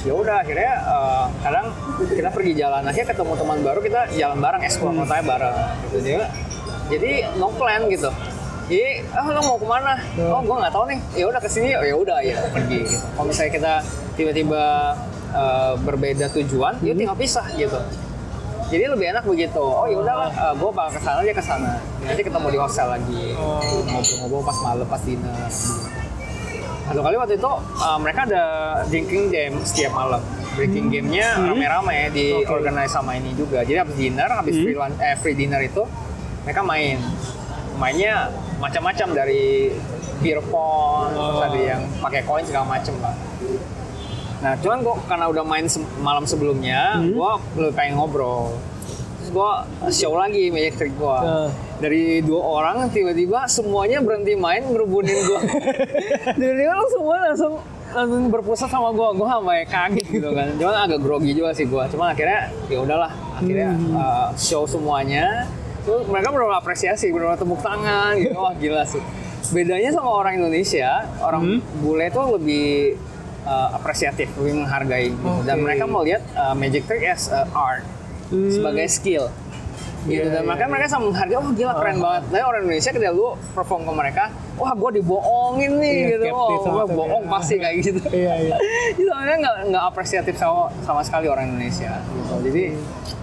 Ya udah akhirnya eh, kadang kita pergi jalan akhirnya ketemu teman baru kita jalan bareng explore Hmm. kotanya bareng gitu dia. Jadi no plan gitu. Jadi, ah lo mau ke mana? Oh, gue nggak tahu nih. Ya udah ke sini. Oh ya udah ya pergi. Gitu. Kalau misalnya kita tiba-tiba eh, berbeda tujuan, Hmm. ya tinggal pisah gitu. Jadi lebih enak begitu. Oh ya udahlah, gue bakal ke sana dia ke sana. Nanti ketemu di hostel lagi. Oh. Ngobrol-ngobrol pas malam, pas dinner. Satu kali waktu itu uh, mereka ada drinking game setiap malam. Drinking gamenya rame-rame di Hmm. Hmm. organize sama ini juga. Jadi habis dinner, habis free, lunch, eh, free dinner itu mereka main. Mainnya macam-macam dari beer pong, terus Oh. ada yang pakai koin segala macam lah. Nah, cuman gua karena udah main se- malam sebelumnya, Hmm. gua lebih pengen ngobrol. Terus gua show lagi Magic Trick gua. Nah. Dari dua orang tiba-tiba semuanya berhenti main ngerubunin gua. Tiba-tiba lu semua langsung langsung berpusat sama gua. Gua sampai kaget gitu kan. Cuman agak grogi juga sih gua. Cuman akhirnya ya udahlah, akhirnya uh, show semuanya. Terus mereka benar apresiasi, benar tepuk tangan gitu. Wah, gila sih. Bedanya sama orang Indonesia, orang bule itu lebih uh, apresiatif, lebih menghargai gitu. Dan Oke. mereka mau lihat uh, magic trick as a art Hmm. sebagai skill. Gitu. Iya, Dan iya, makanya mereka sama menghargai, oh gila keren banget. Tapi orang Indonesia ketika lu perform ke mereka, wah gue dibohongin nih Iya, gitu. Oh, gue langsung bohong ya. pasti kayak gitu. Iya, iya. Itu makanya nggak nggak apresiatif sama sama sekali orang Indonesia. Gitu. Jadi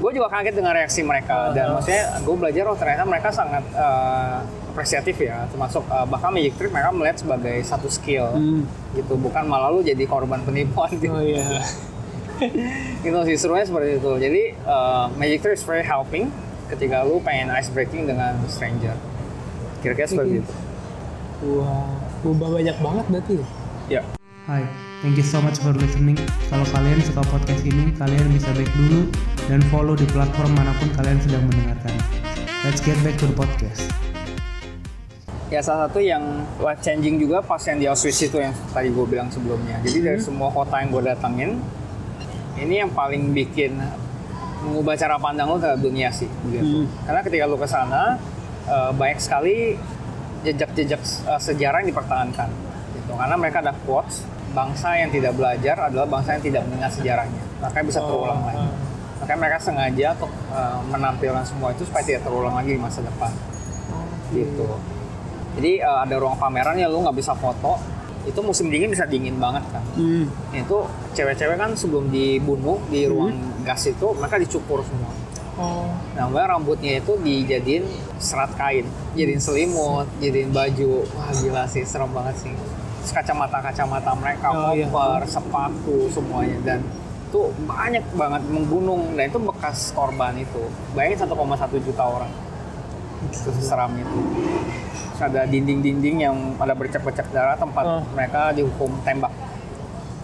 gue juga kaget dengan reaksi mereka dan Uh-huh. maksudnya gue belajar oh ternyata mereka sangat eh, apresiatif ya. Termasuk eh, bahkan magic trick mereka melihat sebagai satu skill Hmm. gitu. Bukan malah lu jadi korban penipuan gitu. Oh iya. gitu sih serunya seperti itu jadi uh, Magic Tour is very helping ketika lu pengen ice breaking dengan stranger kira-kira seperti itu Wah, ubah banyak banget berarti. ya Hai, thank you so much for listening. Kalau kalian suka podcast ini, kalian bisa back dulu dan follow di platform mana pun kalian sedang mendengarkan. Let's get back to the podcast. ya salah satu yang life changing juga pas yang di Auschwitz itu yang tadi gue bilang sebelumnya jadi dari semua kota yang gue datangin ini yang paling bikin mengubah cara pandang lo terhadap dunia sih begitu. karena ketika lo ke sana eh, banyak sekali jejak-jejak eh, sejarah yang dipertahankan gitu. Karena mereka ada quotes bangsa yang tidak belajar adalah bangsa yang tidak mengingat sejarahnya. Makanya bisa terulang lagi. Makanya mereka sengaja untuk eh, menampilkan semua itu supaya tidak terulang lagi di masa depan. Gitu. jadi eh, ada ruang pameran ya lu nggak bisa foto itu musim dingin bisa dingin banget kan. Hmm. itu cewek-cewek kan sebelum dibunuh di ruang gas itu mereka dicukur semua. Oh. nah mbak rambutnya itu dijadiin serat kain jadiin selimut jadiin baju. Wah gila sih serem banget sih. Terus kacamata-kacamata mereka Oh, iya. koper sepatu semuanya. Dan itu banyak banget menggunung. Dan itu bekas korban itu. Bayangin 1,1 juta orang. Itu seseram itu. Terus ada dinding-dinding yang ada bercak-bercak darah tempat Oh. mereka dihukum tembak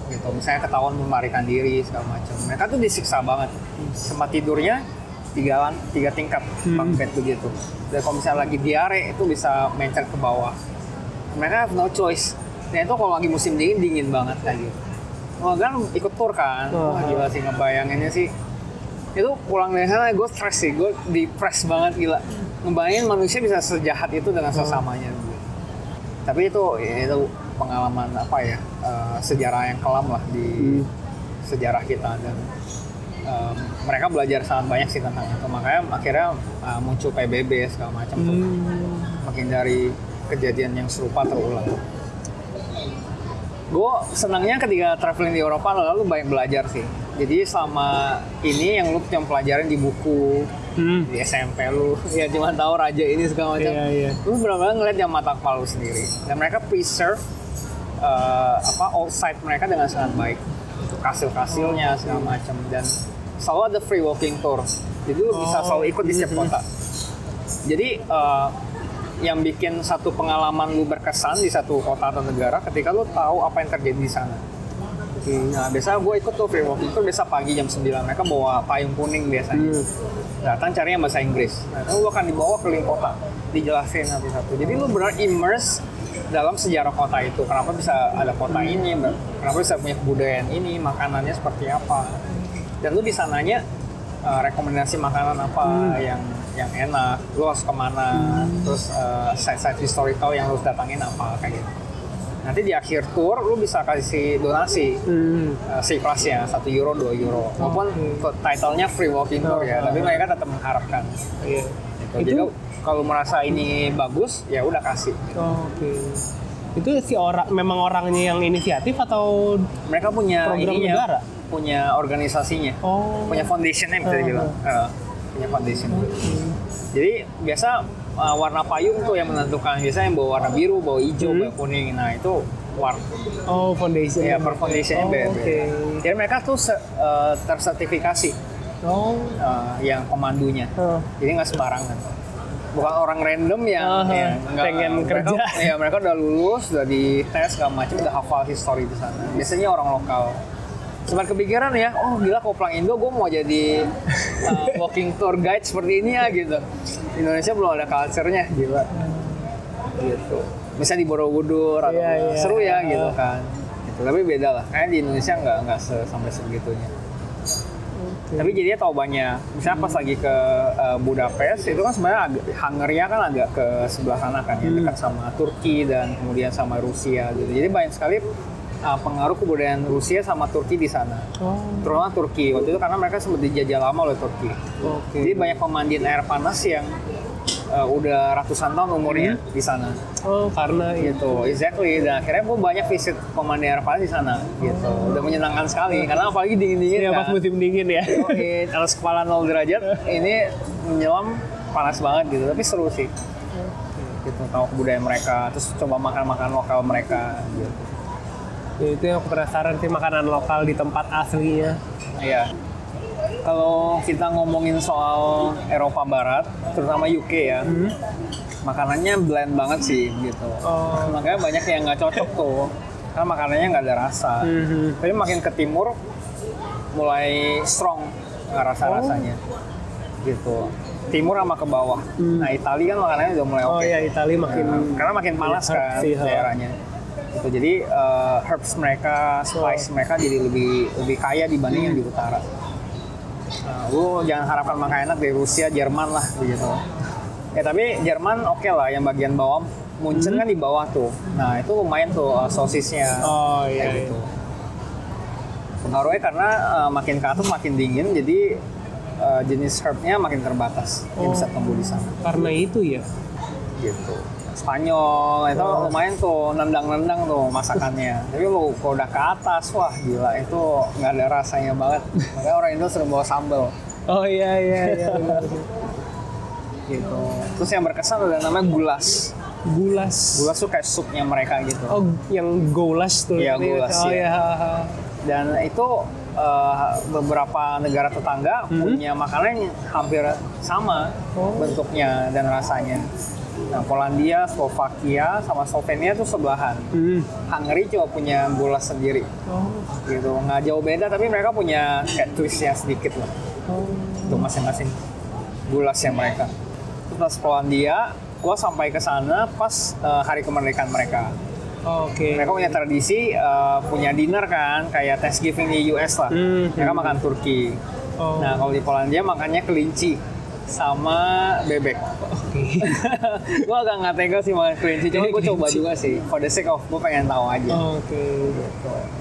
gitu. Misalnya ketahuan melarikan diri segala macam. Mereka tuh disiksa banget. Tempat tidurnya tiga tiga tingkat bunk bed begitu. Dan kalau misalnya lagi diare itu bisa mencet ke bawah. Mereka have no choice. Dan itu kalau lagi musim dingin dingin banget kayak gitu. Wah kan ikut tour kan. Wah. Gila sih ngebayanginnya sih. Itu pulang dari sana gue stres sih. Gue depres banget gila. Ngebayangin manusia bisa sejahat itu dengan sesamanya gitu. tapi itu ya itu pengalaman apa ya eh, sejarah yang kelam lah di sejarah kita dan em, mereka belajar sangat banyak sih tentang itu makanya akhirnya eh, muncul PBB segala macam tuh Hmm. menghindari kejadian yang serupa terulang. Gue senangnya ketika traveling di Eropa lalu banyak belajar sih. Jadi selama ini yang lu cuma pelajarin di buku, Hmm. di SMP lu, ya cuma tahu raja ini segala macam. Iya, iya. Lu benar-benar ngeliat yang mata kepala lu sendiri. Dan mereka preserve eh, apa old site mereka dengan sangat baik. Kastil-kastilnya segala macam dan selalu ada free walking tour. Jadi lu bisa selalu ikut di setiap kota. Jadi eh, yang bikin satu pengalaman lu berkesan di satu kota atau negara ketika lu tahu apa yang terjadi di sana. Nah, biasa gue ikut tuh free walking tour biasa pagi jam 9 mereka bawa payung kuning biasanya. Datang carinya bahasa Inggris. Nah, itu lu akan dibawa keliling kota, dijelasin satu-satu. Jadi lu benar immerse dalam sejarah kota itu. Kenapa bisa ada kota ini, kenapa bisa punya kebudayaan ini, makanannya seperti apa. Dan lu bisa nanya uh, rekomendasi makanan apa yang yang enak, lu harus ke mana, terus uh, site-site historical yang lu harus datangin apa kayak gitu. Nanti di akhir tour lu bisa kasih donasi Hmm. uh, si kelasnya 1 euro 2 euro maupun titlenya free walking tour ya tapi mereka tetap mengharapkan Iya. Gitu. Itu- jadi kalau merasa ini bagus ya udah kasih. Oh, Oke. Itu si orang memang orangnya yang inisiatif atau mereka punya Program ininya negara? punya organisasinya. Oh. Punya foundationnya bisa dibilang. Uh, punya foundation. Jadi biasa uh, warna payung tuh yang menentukan. Biasanya yang bawa warna biru bawa hijau Hmm. bawa kuning. Nah itu warna oh foundation. ya per foundationnya oh, beda Oke. jadi mereka tuh uh, tersertifikasi Oh. uh, yang komandunya Oh. jadi nggak sembarangan bukan orang random yang, Aha, yang nggak- pengen mereka, kerja. ya mereka udah lulus udah dites segala macam udah hafal history di sana biasanya orang lokal sempat kepikiran ya oh gila kalau pulang Indo gue mau jadi uh, walking tour guide seperti ini ya gitu di Indonesia belum ada culture-nya gila gitu misalnya di Borobudur atau Iya, iya. seru ya gitu kan gitu. tapi beda lah kayaknya di Indonesia nggak nggak sampai sebegitunya tapi jadinya tahu banyak misalnya pas lagi ke uh, Budapest itu kan sebenarnya Hungaria kan agak ke sebelah sana kan ya dekat sama Turki dan kemudian sama Rusia gitu. Jadi banyak sekali uh, pengaruh kebudayaan Rusia sama Turki di sana. Oh. terutama Turki. Waktu itu karena mereka sempat dijajah lama oleh Turki. Oke. jadi banyak pemandian air panas yang uh, udah ratusan tahun umurnya di sana Oh, karena itu. gitu exactly dan akhirnya gue banyak visit pemandian air panas di sana gitu udah menyenangkan sekali karena apalagi dingin dingin Iya, kan pas musim dingin ya. Oke, atas kepala 0 derajat ini menyelam panas banget gitu, tapi seru sih. Gitu, tahu kebudayaan mereka, terus coba makan-makan lokal mereka gitu. Ya, itu yang aku penasaran sih makanan lokal di tempat aslinya. Iya. Kalau kita ngomongin soal Eropa Barat, terutama UK ya, makanannya blend banget sih gitu. Oh. Makanya banyak yang nggak cocok tuh, karena makanannya nggak ada rasa. Mhm. Tapi makin ke timur, mulai strong nggak rasa-rasanya. Gitu. Timur sama ke bawah. Nah Italia kan makanannya udah mulai Oh oke. ya Itali makin Nah, karena makin panas Herb kan sih, daerahnya. Gitu. Jadi uh, herbs mereka, spice mereka jadi lebih lebih kaya dibanding yang di utara. Nah, lu jangan harapkan makan enak dari Rusia, Jerman lah begitu. Ya tapi Jerman oke lah, yang bagian bawah Munchen kan di bawah tuh. Nah itu lumayan tuh uh, sosisnya. Oh kayak iya. gitu. Pengaruhnya karena uh, makin ke atas makin dingin, jadi uh, jenis herbnya makin terbatas yang bisa tumbuh di sana Karena itu ya. gitu. Spanyol itu lumayan tuh nendang-nendang tuh masakannya. Tapi lu kalau udah ke atas, wah gila itu nggak ada rasanya banget. Makanya orang Indo sering bawa sambal Oh iya iya iya. gitu. Terus yang berkesan ada namanya gulas. Gulas. Gulas tuh kayak supnya mereka gitu. Oh yang goulash tuh. Iya, goulash, Oh iya. iya. Dan itu uh, beberapa negara tetangga punya makanan yang hampir sama Oh. bentuknya dan rasanya. Nah, Polandia, Slovakia, sama Slovenia tuh sebelahan. Hmm. Hungary cuma punya gulas sendiri. Oh. gitu nggak jauh beda tapi mereka punya kayak twistnya sedikit lah Oh. untuk masing-masing gulasnya mereka terus pas Polandia gua sampai ke sana pas eh, hari kemerdekaan mereka Oke. mereka punya tradisi eh, punya dinner kan kayak Thanksgiving di US lah Hmm. mereka makan turki Oh. nah kalau di Polandia makannya kelinci sama bebek. Oke. gua agak nggak tega sih makan kelinci cuma gue coba juga sih. For the sake of gue pengen tahu aja. Oke.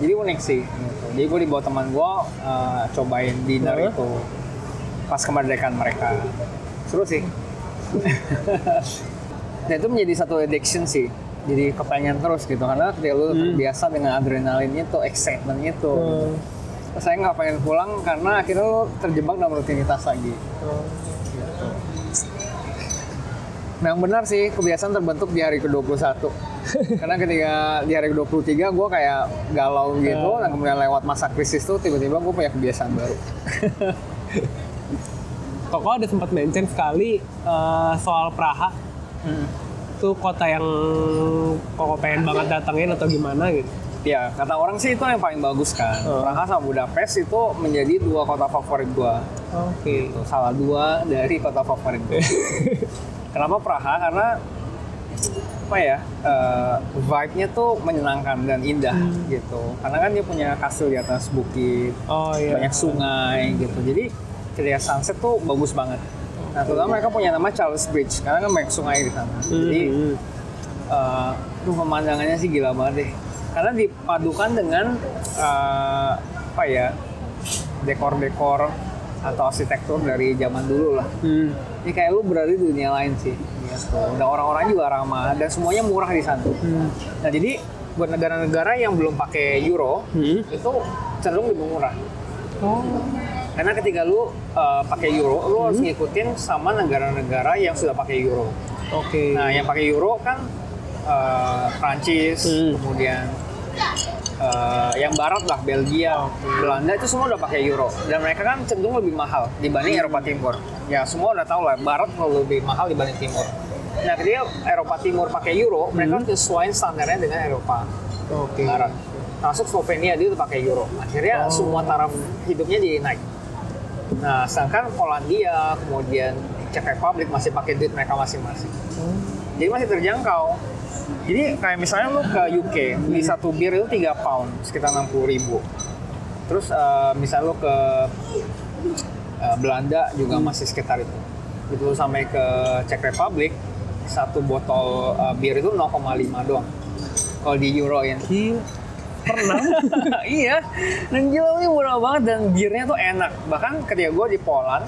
jadi unik sih. Gitu. jadi gue dibawa teman gue uh, cobain dinner itu pas kemerdekaan mereka. Seru sih. Dan itu menjadi satu addiction sih. Jadi kepengen terus gitu karena ketika lu terbiasa dengan adrenalin itu excitement itu Oh. saya nggak pengen pulang karena akhirnya lu terjebak dalam rutinitas lagi. Oh. Nah, yang benar sih kebiasaan terbentuk di hari ke-21. Karena ketika di hari ke-23 gue kayak galau gitu, dan kemudian lewat masa krisis tuh tiba-tiba gue punya kebiasaan baru. Koko ada sempat mention sekali eh, soal Praha. Itu kota yang Koko pengen banget datengin atau gimana gitu. Ya, kata orang sih itu yang paling bagus kan. Oh. Praha sama Budapest itu menjadi dua kota favorit gue. Oke. Itu salah dua dari kota favorit gue. Kenapa Praha? Karena apa ya eh, vibe-nya tuh menyenangkan dan indah gitu. Karena kan dia punya kastil di atas bukit, Oh iya. banyak sungai gitu. Jadi ketika sunset tuh bagus banget. Nah, terutama mereka punya nama Charles Bridge karena kan banyak sungai di sana. Jadi Hmm. eh tuh pemandangannya sih gila banget deh. Karena dipadukan dengan eh, apa ya dekor-dekor atau arsitektur dari zaman dulu lah. Hmm. Ini kayak lu berada di dunia lain sih. Gitu. Dan orang-orang juga ramah dan semuanya murah di sana. Hmm. Nah jadi buat negara-negara yang belum pakai euro Hmm. itu cenderung lebih murah. Oh. Karena ketika lu uh, pakai euro, lu harus ngikutin sama negara-negara yang sudah pakai euro. Oke. Nah, yang pakai euro kan uh, Prancis, Hmm. kemudian uh, yang barat lah, Belgia, Belanda itu semua udah pakai euro. Dan mereka kan cenderung lebih mahal dibanding Eropa Timur. Ya, semua udah tahu lah, barat kalau lebih mahal dibanding timur. Nah, ketika Eropa Timur pakai euro, mereka sesuaiin standarnya dengan Eropa Oke. Barat. Masuk Slovenia dia udah pakai euro. Akhirnya semua taraf hidupnya jadi naik. Nah, sedangkan Polandia, kemudian Czech Republic masih pakai duit mereka masing-masing. Jadi masih terjangkau. Jadi kayak misalnya lu ke UK, beli satu bir itu 3 pound, sekitar 60 ribu. Terus eh, misalnya lu ke eh, Belanda juga masih sekitar itu. Itu sampai ke Czech Republic, satu botol eh, bir itu 0,5 doang. Kalau di euroin. Gila. Pernah. iya, dan gila ini murah banget dan birnya tuh enak. Bahkan ketika gue di Poland,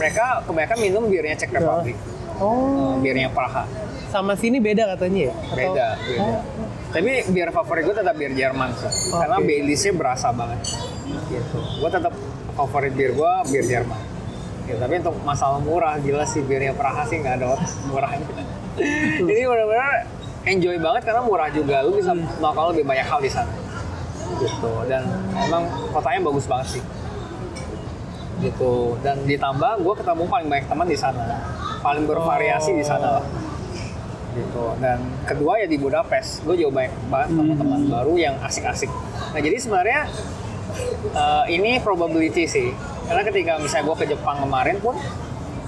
mereka kebanyakan minum birnya Czech Republic, oh. eh, birnya Praha. Sama sini beda katanya ya? Atau- Beda, beda. Tapi bir favorit gue tetap bir Jerman sih, Oke. karena Baileysnya berasa banget. Gitu. Gue tetap favorit bir gue bir Jerman. Ya, tapi untuk masalah murah, gila sih birnya Praha sih nggak ada murahnya. Jadi benar-benar enjoy banget karena murah juga. Lu bisa melakukan lebih banyak hal di sana. gitu dan emang kotanya bagus banget sih gitu dan ditambah gue ketemu paling banyak teman di sana paling bervariasi di sana lah. Gitu. Dan kedua ya di Budapest. Gue jauh banyak banget teman-teman baru yang asik-asik. Nah jadi sebenarnya eh, ini probability sih. Karena ketika misalnya gue ke Jepang kemarin pun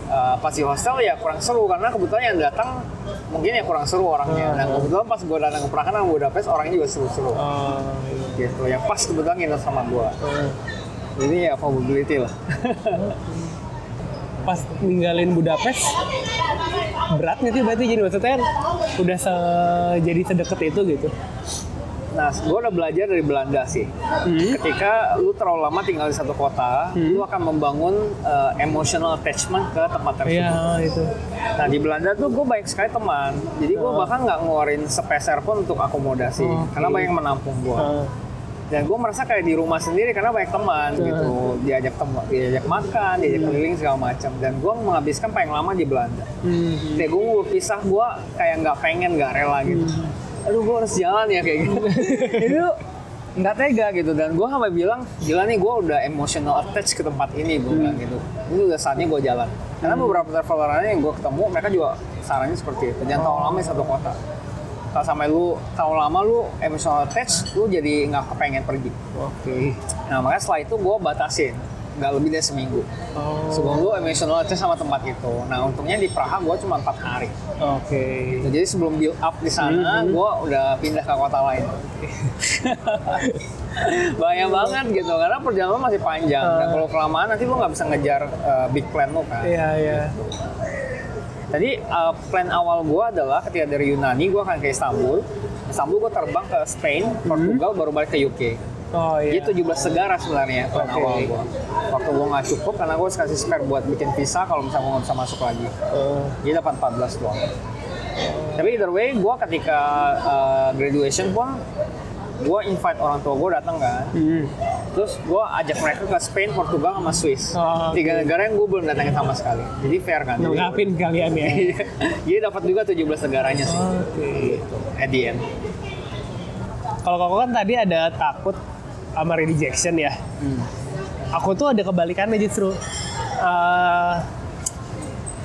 eh, pas di hostel ya kurang seru. Karena kebetulan yang datang mungkin ya kurang seru orangnya. Dan kebetulan pas gue datang ke Praha kan Budapest orangnya juga seru-seru. Oh, iya. gitu. Yang pas kebetulan nginep sama gue jadi ya probability lah Pas ninggalin Budapest berat nggak sih berarti jadi maksudnya kan udah se jadi sedekat itu gitu. Nah, gue udah belajar dari Belanda sih. Ketika lu terlalu lama tinggal di satu kota, lu akan membangun uh, emotional attachment ke tempat tersebut. Iya itu. Nah, di Belanda tuh gue banyak sekali teman. Jadi gue bahkan nggak ngeluarin sepeser pun untuk akomodasi, Oke. karena banyak yang menampung gue. Ah. Dan gue merasa kayak di rumah sendiri karena banyak teman gitu. Diajak teman, diajak makan, diajak keliling segala macam. Dan gue menghabiskan paling lama di Belanda. Hmm. Kayak gue berpisah, gue kayak nggak pengen, nggak rela gitu. Aduh, gue harus jalan ya kayak gitu. Itu nggak tega gitu. Dan gue sampai bilang, gila nih gue udah emotional attach ke tempat ini, gue bilang gitu. Ini udah saatnya gue jalan. Karena beberapa traveler yang gue ketemu, mereka juga sarannya seperti itu. Jangan terlalu lama di satu kota. Kalau sampai lu terlalu lama lu emotional attach, lu jadi nggak kepengen pergi. Oke. Nah makanya setelah itu gue batasin, nggak lebih dari seminggu. Oh. Sebelum lu emotional attach sama tempat itu. Nah untungnya di Praha gue cuma empat hari. Oke. Nah, jadi sebelum build up di sana, gue udah pindah ke kota lain. Bahaya banget gitu, karena perjalanan masih panjang. Dan kalau kelamaan nanti lu nggak bisa ngejar uh, big plan lu kan. Iya iya. Jadi uh, plan awal gue adalah ketika dari Yunani gue akan ke Istanbul. Istanbul gue terbang ke Spain, Portugal, baru balik ke UK. Oh iya. Jadi 17 negara sebenarnya plan Oke. awal gue. Waktu gue nggak cukup karena gue kasih spare buat bikin visa kalau misalnya gue nggak bisa masuk lagi. Oh. Jadi dapat 14 doang. Tapi either way, gue ketika uh, graduation pun, gue invite orang tua gue datang kan. Hmm. Terus gue ajak mereka ke Spain, Portugal, sama Swiss. Oh, oke. Tiga negara yang gue belum datangin sama sekali. Jadi fair kan. Ngelengkapin kalian ya. Iya. Jadi dapat juga 17 negaranya sih. Oke. At the end. Kalau koko kan tadi ada takut sama rejection ya. Hmm. Aku tuh ada kebalikannya justru. Eh,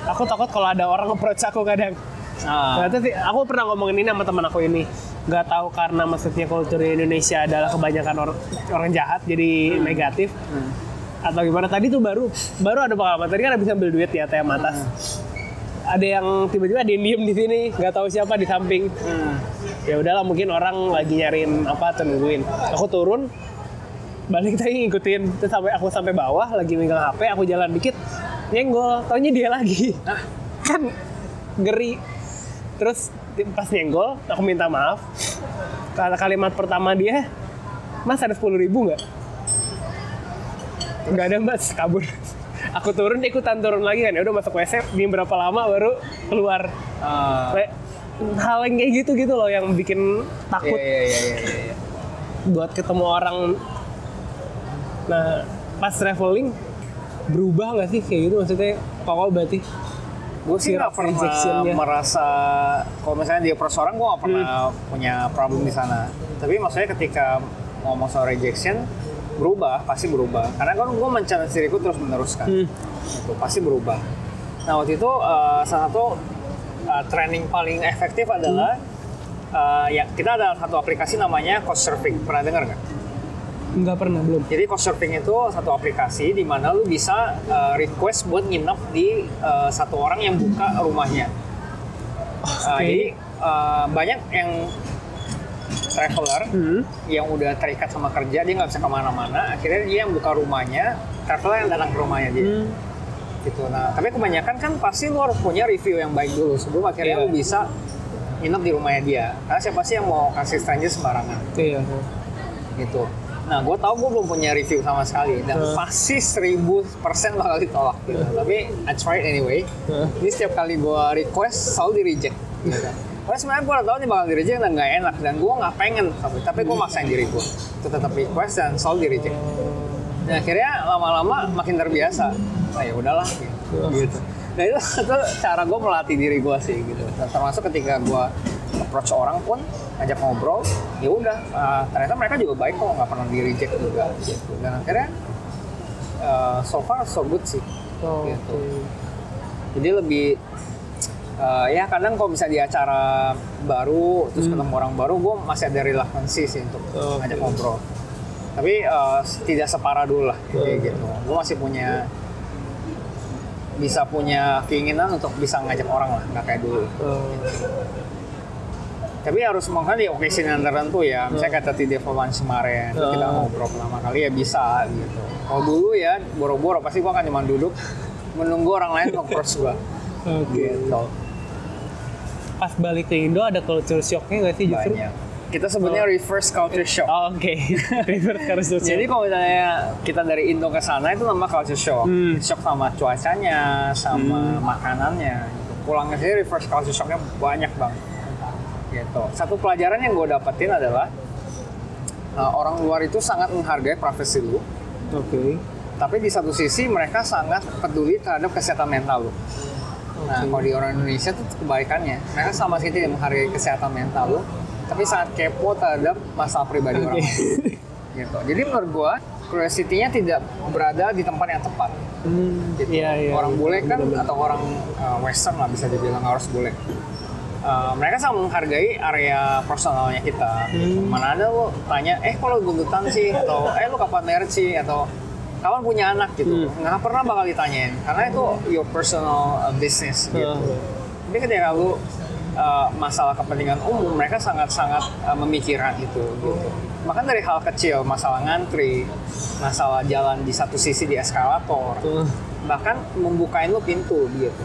aku takut kalau ada orang approach aku kadang. Ah, Ternyata sih, aku pernah ngomongin ini sama teman aku ini. Gak tahu karena maksudnya kultur Indonesia adalah kebanyakan orang orang jahat jadi negatif. Hmm. atau gimana? Tadi tuh baru baru ada pengalaman. Tadi kan habis ambil duit di ATM atas. Ada yang tiba-tiba ada yang diem di sini nggak tahu siapa di samping. Hmm. ya udahlah mungkin orang lagi nyariin apa atau nungguin aku turun balik tadi ngikutin. Terus sampai aku sampai bawah lagi megang HP aku jalan dikit nyenggol. Taunya dia lagi. Kan ngeri terus pas nyenggol aku minta maaf. Kata kalimat pertama dia mas ada sepuluh ribu nggak? Nggak ada mas kabur. Aku turun ikutan turun lagi kan. Ya udah masuk WC di berapa lama baru keluar. Kayak hal yang kayak gitu gitu loh yang bikin takut. Iya, iya, iya, iya, iya. buat ketemu orang. Nah pas traveling berubah nggak sih? Kayak gitu maksudnya kok berarti Gue sih nggak pernah merasa kalau misalnya dia approach orang gue nggak pernah Hmm. punya problem di sana. Tapi maksudnya ketika ngomong soal rejection berubah pasti berubah. Karena kan gue men-challenge diriku terus meneruskan. Hmm. Itu pasti berubah. Nah waktu itu eh, salah satu eh, training paling efektif adalah Hmm. eh, ya kita ada satu aplikasi namanya Couchsurfing. Pernah dengar nggak? Nggak pernah belum Jadi Couchsurfing itu satu aplikasi di mana lu bisa uh, request buat nginep di uh, satu orang yang buka rumahnya. Uh, Oke. jadi uh, banyak yang traveler hmm. yang udah terikat sama kerja dia nggak bisa ke mana-mana. Akhirnya dia yang buka rumahnya, traveler yang datang ke rumahnya dia. Hmm. Gitu. Nah, tapi kebanyakan kan pasti lu harus punya review yang baik dulu sebelum akhirnya Iya. lu bisa nginep di rumahnya dia. Karena siapa sih yang mau kasih stranger sembarangan? iya gitu. Nah, gue tau gue belum punya review sama sekali dan Hmm. pasti 1000% bakal ditolak gitu. Tapi I tried anyway. Hmm. Jadi setiap kali gue request selalu di reject. Gitu. Karena sebenarnya gue udah tau nih bakal di reject dan nggak enak dan gue nggak pengen tapi tapi gue maksain diri gue untuk tetap request dan selalu di reject. Dan akhirnya lama-lama makin terbiasa. Nah ya udahlah gitu. gitu. Nah itu, itu cara gue melatih diri gue sih gitu. Termasuk ketika gue approach orang pun ngajak ngobrol ya udah uh, ternyata mereka juga baik kok nggak pernah di reject juga gitu. Dan akhirnya uh, so far so good sih Oh, Gitu. oke. jadi lebih uh, ya kadang kalau bisa di acara baru terus ketemu orang baru gue masih ada reluctancy sih untuk Oke. ngajak ngobrol. Tapi uh, tidak separah dulu lah kayak gitu. Gue masih punya bisa punya keinginan untuk bisa ngajak orang lah nggak kayak dulu. Oh, tapi harus mungkin di occasion yang tertentu ya misalnya kata di Devil Lunch kemarin terus kita Oh. ngobrol pertama kali ya bisa gitu kalau dulu ya boro-boro pasti gua akan cuma duduk menunggu orang lain approach gua Oke. gitu Pas balik ke Indo ada culture shocknya nggak sih justru? banyak kita sebutnya reverse culture shock Oh, Oke. Reverse culture shock. jadi kalau misalnya kita dari Indo ke sana itu nama culture shock Hmm. shock sama cuacanya sama makanannya gitu. pulang ke sini reverse culture shocknya banyak banget gitu satu pelajaran yang gue dapetin adalah uh, orang luar itu sangat menghargai privasi lu Oke. tapi di satu sisi mereka sangat peduli terhadap kesehatan mental lu nah kalau di orang Indonesia tuh kebalikannya mereka sama sekali tidak menghargai kesehatan mental lu tapi sangat kepo terhadap masalah pribadi orang Oke. lain gitu jadi menurut gue curiosity-nya tidak berada di tempat yang tepat Hmm, gitu. Iya, iya. orang bule kan Bener-bener. atau orang uh, western lah bisa dibilang harus bule Uh, mereka sangat menghargai area personalnya kita. Hmm. mana ada lo tanya eh kalau gundutan sih atau eh lo kapan married sih atau kapan punya anak gitu Hmm. nggak pernah bakal ditanyain karena itu your personal uh, business gitu Hmm. tapi ketika lu uh, masalah kepentingan umum mereka sangat-sangat uh, memikirkan itu gitu. Bahkan dari hal kecil, masalah ngantri, masalah jalan di satu sisi di eskalator, Tuh. bahkan membukain lu pintu gitu.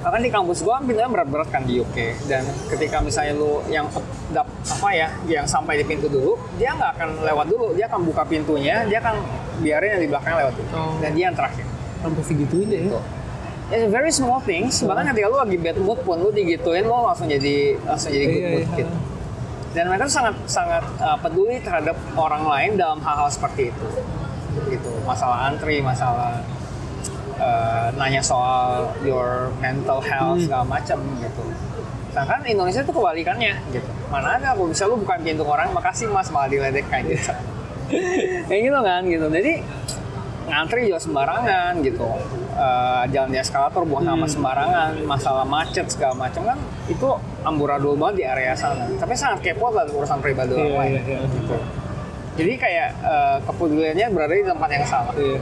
Bahkan di kampus gua pintunya berat-berat kan di UK dan ketika misalnya lu yang dap, apa ya, yang sampai di pintu dulu, dia nggak akan lewat dulu, dia akan buka pintunya, dia akan biarin yang di belakang lewat dulu. Oh. Dan dia yang terakhir. Sampai segitunya ya. It's very small things. Bahkan ketika lu lagi bad mood pun lu digituin lu langsung jadi langsung jadi good Iya, mood iya. gitu. Dan mereka sangat sangat uh, peduli terhadap orang lain dalam hal-hal seperti itu. Gitu. Masalah antri, masalah uh, nanya soal your mental health Hmm. segala macam gitu. Sedangkan Indonesia tuh kebalikannya gitu. Mana ada aku bisa lu bukan pintu orang, makasih mas malah diledekkan gitu. Kayak gitu kan gitu. Jadi ngantri juga sembarangan gitu. Eh, jalan di eskalator buang sampah Hmm. sembarangan, masalah macet segala macam kan itu amburadul banget di area sana. Tapi sangat kepo lah urusan pribadi orang Iya, lain. iya, iya. Gitu. Jadi kayak eh, kepeduliannya berada di tempat yang sama. Iya.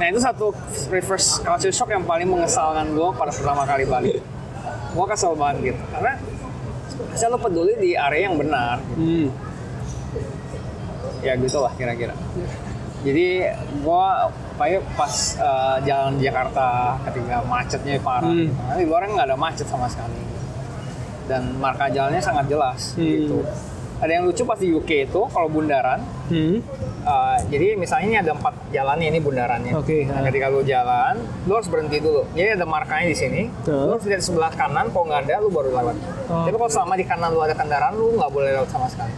Nah itu satu reverse culture shock yang paling mengesalkan gue pada pertama kali balik. Gue kesel banget gitu. Karena saya lo peduli di area yang benar. Hmm. Ya gitu lah kira-kira. Jadi gue kayak pas eh, jalan di Jakarta ketika macetnya parah. Hmm. gitu. Nah, di luar nggak ada macet sama sekali. Dan marka jalannya sangat jelas Hmm. gitu. Ada yang lucu pas di UK itu kalau bundaran Hmm. Uh, jadi misalnya ini ada empat jalan ini bundarannya. Oke, Nah, ah. ketika lu jalan, lu harus berhenti dulu. Jadi ada markanya di sini. Tuh. Lu harus lihat sebelah kanan, kalau nggak ada, lu baru lewat. Oh. Tapi kalau selama di kanan lu ada kendaraan, lu nggak boleh lewat sama sekali.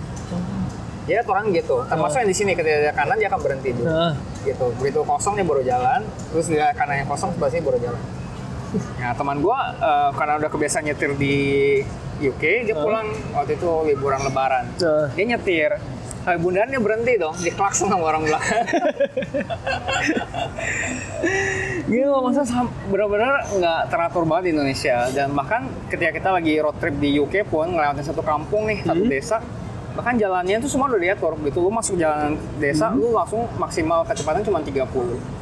Jadi aturan gitu. Termasuk yang di sini ketika ada kanan dia akan berhenti dulu. Nah, Gitu. Begitu kosong dia baru jalan. Terus di kanan yang kosong sebelah sini baru jalan. Nah teman gua uh, karena udah kebiasaan nyetir di UK, dia pulang waktu itu liburan lebaran. Tuh. Dia nyetir. Kayak bundaran dia berhenti dong, diklakson sama orang belakang. Gitu, masa sam- benar-benar nggak teratur banget di Indonesia. Dan bahkan ketika kita lagi road trip di UK pun, ngelewatin satu kampung nih, satu desa, bahkan jalannya itu semua udah diatur. Begitu lu masuk jalan desa, lu langsung maksimal kecepatan cuma 30.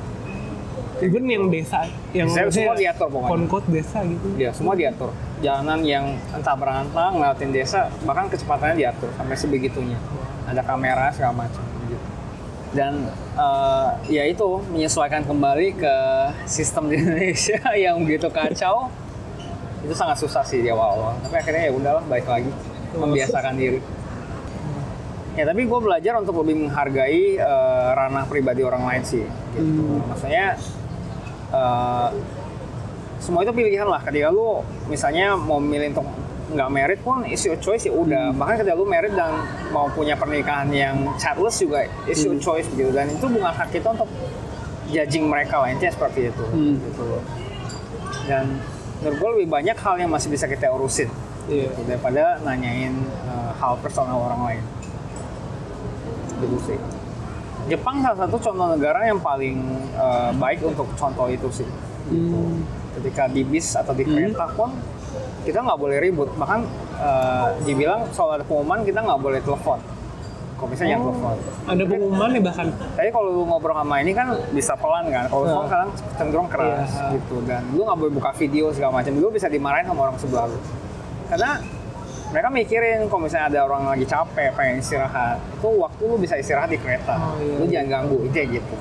Even yang desa, yang Saya semua diatur pokoknya. Konkot desa gitu. Ya, semua diatur. Jalanan yang entah berantang, ngelewatin desa, bahkan kecepatannya diatur sampai sebegitunya. Ada kamera segala macam gitu. Dan eh, ya itu menyesuaikan kembali ke sistem di Indonesia yang begitu kacau. Itu sangat susah sih di awal-awal. Tapi akhirnya ya udahlah baik lagi membiasakan diri. Ya tapi gue belajar untuk lebih menghargai eh, ranah pribadi orang lain sih. Gitu. Maksudnya eh, semua itu pilihan lah. Ketika lu misalnya mau milih untuk nggak merit pun is your choice ya udah. Bahkan ketika lu merit dan mau punya pernikahan yang childless juga is your choice gitu. Dan itu bukan hak kita untuk judging mereka lah. Intinya seperti itu Hmm. gitu loh. Dan menurut gue lebih banyak hal yang masih bisa kita urusin Iya. gitu, daripada nanyain uh, hal personal orang lain. Gitu sih Jepang salah satu contoh negara yang paling uh, baik untuk contoh itu sih. Hmm. ketika di bis atau di kereta pun kita nggak boleh ribut. Bahkan uh, dibilang soal ada pengumuman kita nggak boleh telepon. Kalau bisa jangan telepon. Ada pengumuman nih bahkan. tapi kalau lu ngobrol sama ini kan bisa pelan kan? Kalau telepon kan cenderung keras Iya. gitu. Dan lu nggak boleh buka video segala macam. Lu bisa dimarahin sama orang sebelah lu. Karena mereka mikirin kalau misalnya ada orang lagi capek pengen istirahat itu waktu lu bisa istirahat di kereta Oh, iya. lu jangan ganggu itu ya gitu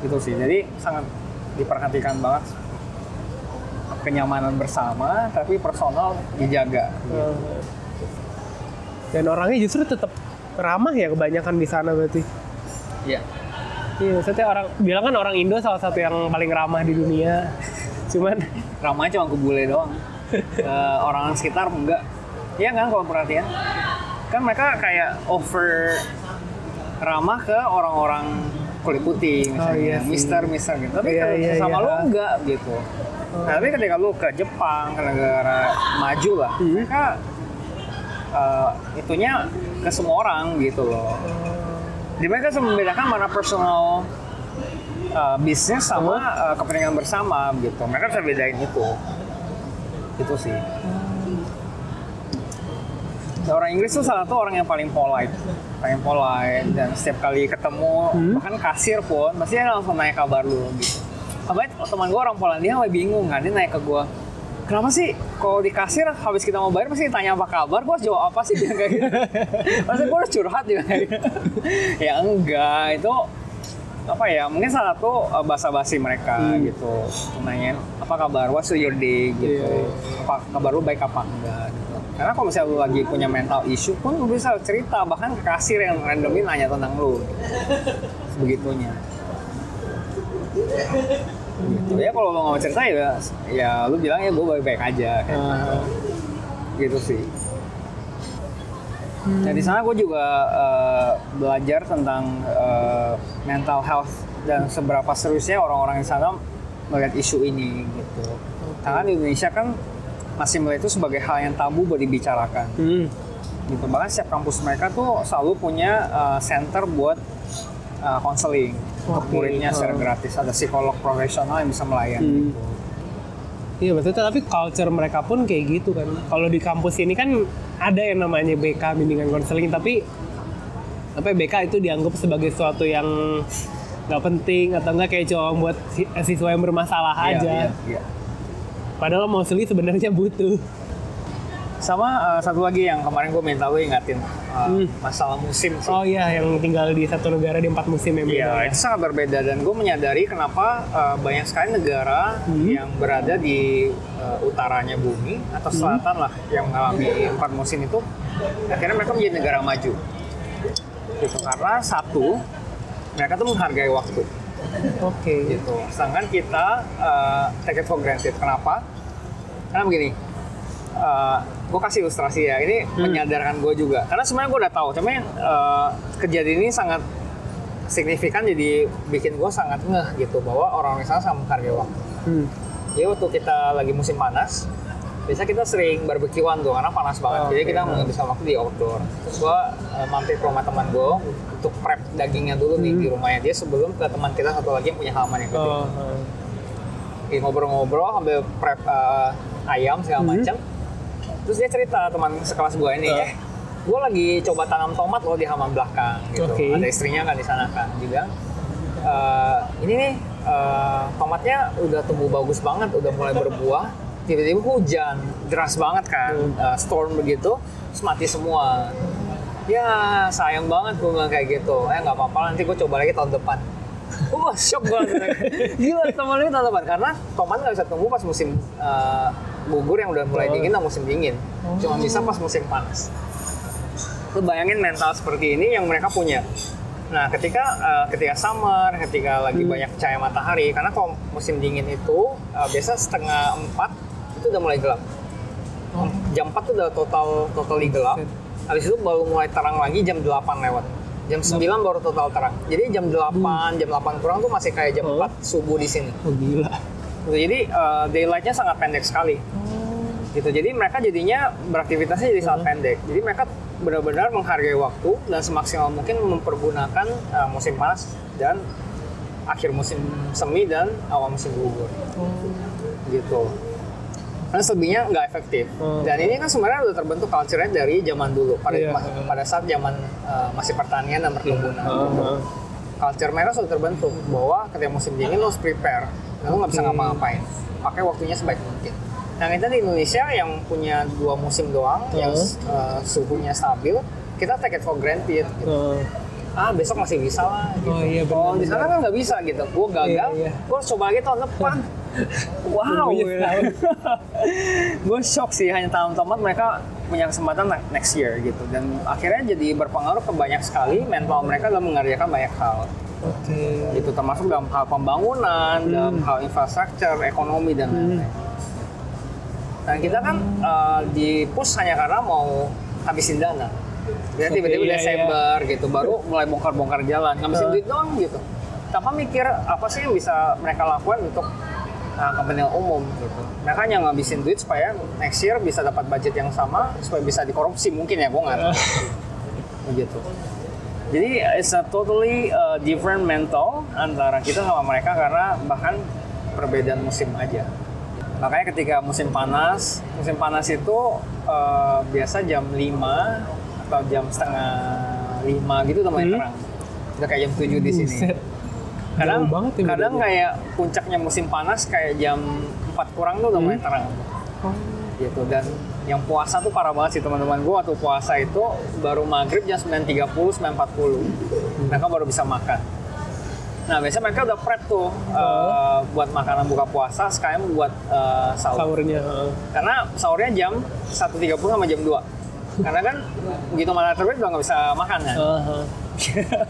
gitu sih jadi sangat diperhatikan banget kenyamanan bersama tapi personal dijaga Eh, Dan orangnya justru tetap ramah ya kebanyakan di sana berarti. Iya. Iya, maksudnya orang bilang kan orang Indo salah satu yang paling ramah di dunia. Cuman ramahnya cuma ke bule doang Orang sekitar enggak Iya kan kalau perhatian kan mereka kayak over ramah ke orang-orang kulit putih misalnya iya sih. mister mister gitu tapi Iya, kalau iya, sama iya. lu enggak gitu nah, tapi ketika lu ke Jepang ke negara maju lah Hmm. mereka eh, itunya ke semua orang gitu loh di mereka membedakan mana personal uh, bisnis sama uh, kepentingan bersama gitu. Mereka bisa bedain itu. Itu sih. Dan orang Inggris tuh salah satu orang yang paling polite, paling polite dan setiap kali ketemu bahkan kasir pun pasti dia langsung nanya kabar lu gitu. Sampai teman gue orang Polandia sampai bingung kan dia nanya ke gue Kenapa sih kalau di kasir habis kita mau bayar pasti ditanya apa kabar, gue harus jawab apa sih dia kayak gitu. Masa gue harus curhat kayak gitu. ya enggak, itu apa ya mungkin salah satu uh, bahasa basi mereka gitu. Nanyain apa kabar? What's your day? gitu. Iya. apa kabar lu baik apa enggak? gitu. Karena kalau misalnya lu lagi punya mental issue pun lu bisa cerita bahkan ke kasir yang randomly nanya tentang lu. Sebegitunya. Gitu. Ya kalau lu nggak mau cerita ya ya lu bilang ya gue baik baik aja kayak gitu. eh, gitu sih Nah di sana gue juga eh, belajar tentang eh, mental health dan seberapa seriusnya orang-orang di sana melihat isu ini gitu. Karena di Indonesia kan masih melihat itu sebagai hal yang tabu buat dibicarakan. hmm. Gitu. Bahkan setiap kampus mereka tuh selalu punya eh, center buat konseling untuk Oke. muridnya secara Oh. gratis. Ada psikolog profesional yang bisa melayani. Hmm. gitu. Iya maksudnya tapi culture mereka pun kayak gitu kan. Kalau di kampus ini kan ada yang namanya BK bimbingan konseling tapi apa ya, BK itu dianggap sebagai sesuatu yang nggak penting atau enggak kayak cuma buat si- siswa yang bermasalah Iya, aja. iya, iya. Padahal mostly sebenarnya butuh. Sama eh, satu lagi yang kemarin gue minta lu ingatin eh, Hmm. masalah musim sih. Oh iya yang tinggal di satu negara di empat musim yang beda. Iya, ya. itu sangat berbeda dan gue menyadari kenapa uh, banyak sekali negara Hmm. yang berada di uh, utaranya bumi atau selatan lah yang mengalami empat musim itu akhirnya mereka menjadi negara maju. Gitu karena satu mereka tuh menghargai waktu Oke. gitu. Sedangkan kita uh, take it for granted. Kenapa? Karena begini, gue kasih ilustrasi ya. Ini menyadarkan gue juga. Karena sebenarnya gue udah tahu, cuman uh, kejadian ini sangat signifikan jadi bikin gue sangat ngeh gitu bahwa orang-orang sana sangat menghargai waktu. Hmm. Jadi waktu kita lagi musim panas, biasa kita sering barbekyuan tuh karena panas banget. Oh, Jadi kita menghabiskan waktu di outdoor. Terus gue uh, mampir ke rumah teman gue untuk prep dagingnya dulu nih di rumahnya dia sebelum ke teman kita satu lagi yang punya halaman yang gede. Oh, oh. Ngobrol-ngobrol sambil prep uh, ayam segala Mhm. macam. Terus dia cerita teman sekelas gue ini Oh. ya, gue lagi coba tanam tomat loh di halaman belakang gitu. Oke. Ada istrinya kan di sana kan, dia bilang "Eh, ini nih eh, tomatnya udah tumbuh bagus banget, udah mulai berbuah. Tiba-tiba hujan deras banget kan, Hmm. eh, storm begitu, terus mati semua. Ya sayang banget gue bilang kayak gitu. Eh nggak apa-apa nanti gue coba lagi tahun depan. Wah, shock banget. Gila, teman ini tahun depan. Karena tomat nggak bisa tumbuh pas musim eh, gugur yang udah mulai Oh. dingin dan musim dingin. Cuma bisa pas musim panas. Lu bayangin mental seperti ini yang mereka punya. Nah, ketika eh, ketika summer, ketika lagi Hmm. banyak cahaya matahari, karena kalau musim dingin itu eh, biasa setengah empat itu udah mulai gelap. Oh. Jam 4 tuh udah total totally gelap. Habis itu baru mulai terang lagi jam 8 lewat. Jam 9 baru total terang. Jadi jam 8, jam 8 kurang tuh masih kayak jam Hmm. 4 subuh di sini. Oh, gila. Jadi eh, daylight-nya sangat pendek sekali. gitu jadi mereka jadinya beraktivitasnya jadi sangat pendek jadi mereka benar-benar menghargai waktu dan semaksimal mungkin mempergunakan uh, musim panas dan akhir musim semi dan awal musim gugur gitu karena selebihnya nggak efektif Hmm. dan ini kan sebenarnya udah terbentuk culture-nya dari zaman dulu pada Iya. pada saat zaman uh, masih pertanian dan perkebunan Heeh. culture mereka sudah terbentuk bahwa ketika musim dingin lo harus prepare lo nggak bisa ngapa-ngapain pakai waktunya sebaik mungkin nah kita di Indonesia yang punya dua musim doang yang uh, suhunya stabil kita take it for granted gitu. Heeh. ah besok masih bisa lah gitu. Oh, iya, oh di sana kan nggak bisa gitu gue gagal Iya, iya. gue harus coba lagi tahun depan wow. Gue shock sih hanya tahun-tahun mereka punya kesempatan ne- next year gitu. Dan akhirnya jadi berpengaruh ke banyak sekali mental mereka dalam mengerjakan banyak hal. Oke. gitu termasuk dalam hal pembangunan dalam Hmm. hal infrastruktur ekonomi dan lain-lain. Dan kita kan uh, di push hanya karena mau habisin dana. Ya tiba-tiba iya, Desember gitu baru mulai bongkar-bongkar jalan. Ngabisin Uh. duit doang gitu. Tanpa mikir apa sih yang bisa mereka lakukan untuk uh, kepentingan umum. Gitu mereka hanya ngabisin duit supaya next year bisa dapat budget yang sama supaya bisa dikorupsi mungkin ya gue nggak tahu. Begitu. Jadi it's a totally uh, different mental antara kita sama mereka karena bahkan perbedaan musim aja. Makanya ketika musim panas musim panas itu uh, biasa jam 5 atau jam setengah 5 gitu udah mulai Hmm. terang. Udah kayak jam 7 di sini. Kadang Jauh banget ya kadang bedanya. kayak puncaknya musim panas kayak jam 4 kurang tuh udah mulai Hmm. terang Oh. gitu dan yang puasa tuh parah banget sih teman-teman gue waktu puasa itu baru maghrib jam 9.30 9.40 mereka baru bisa makan nah biasanya mereka udah prep tuh uh, buat makanan buka puasa sekalian buat uh, sahur Sahurnya. karena sahurnya jam 1.30 sama jam 2 karena kan begitu matahari terbit udah nggak bisa makan kan.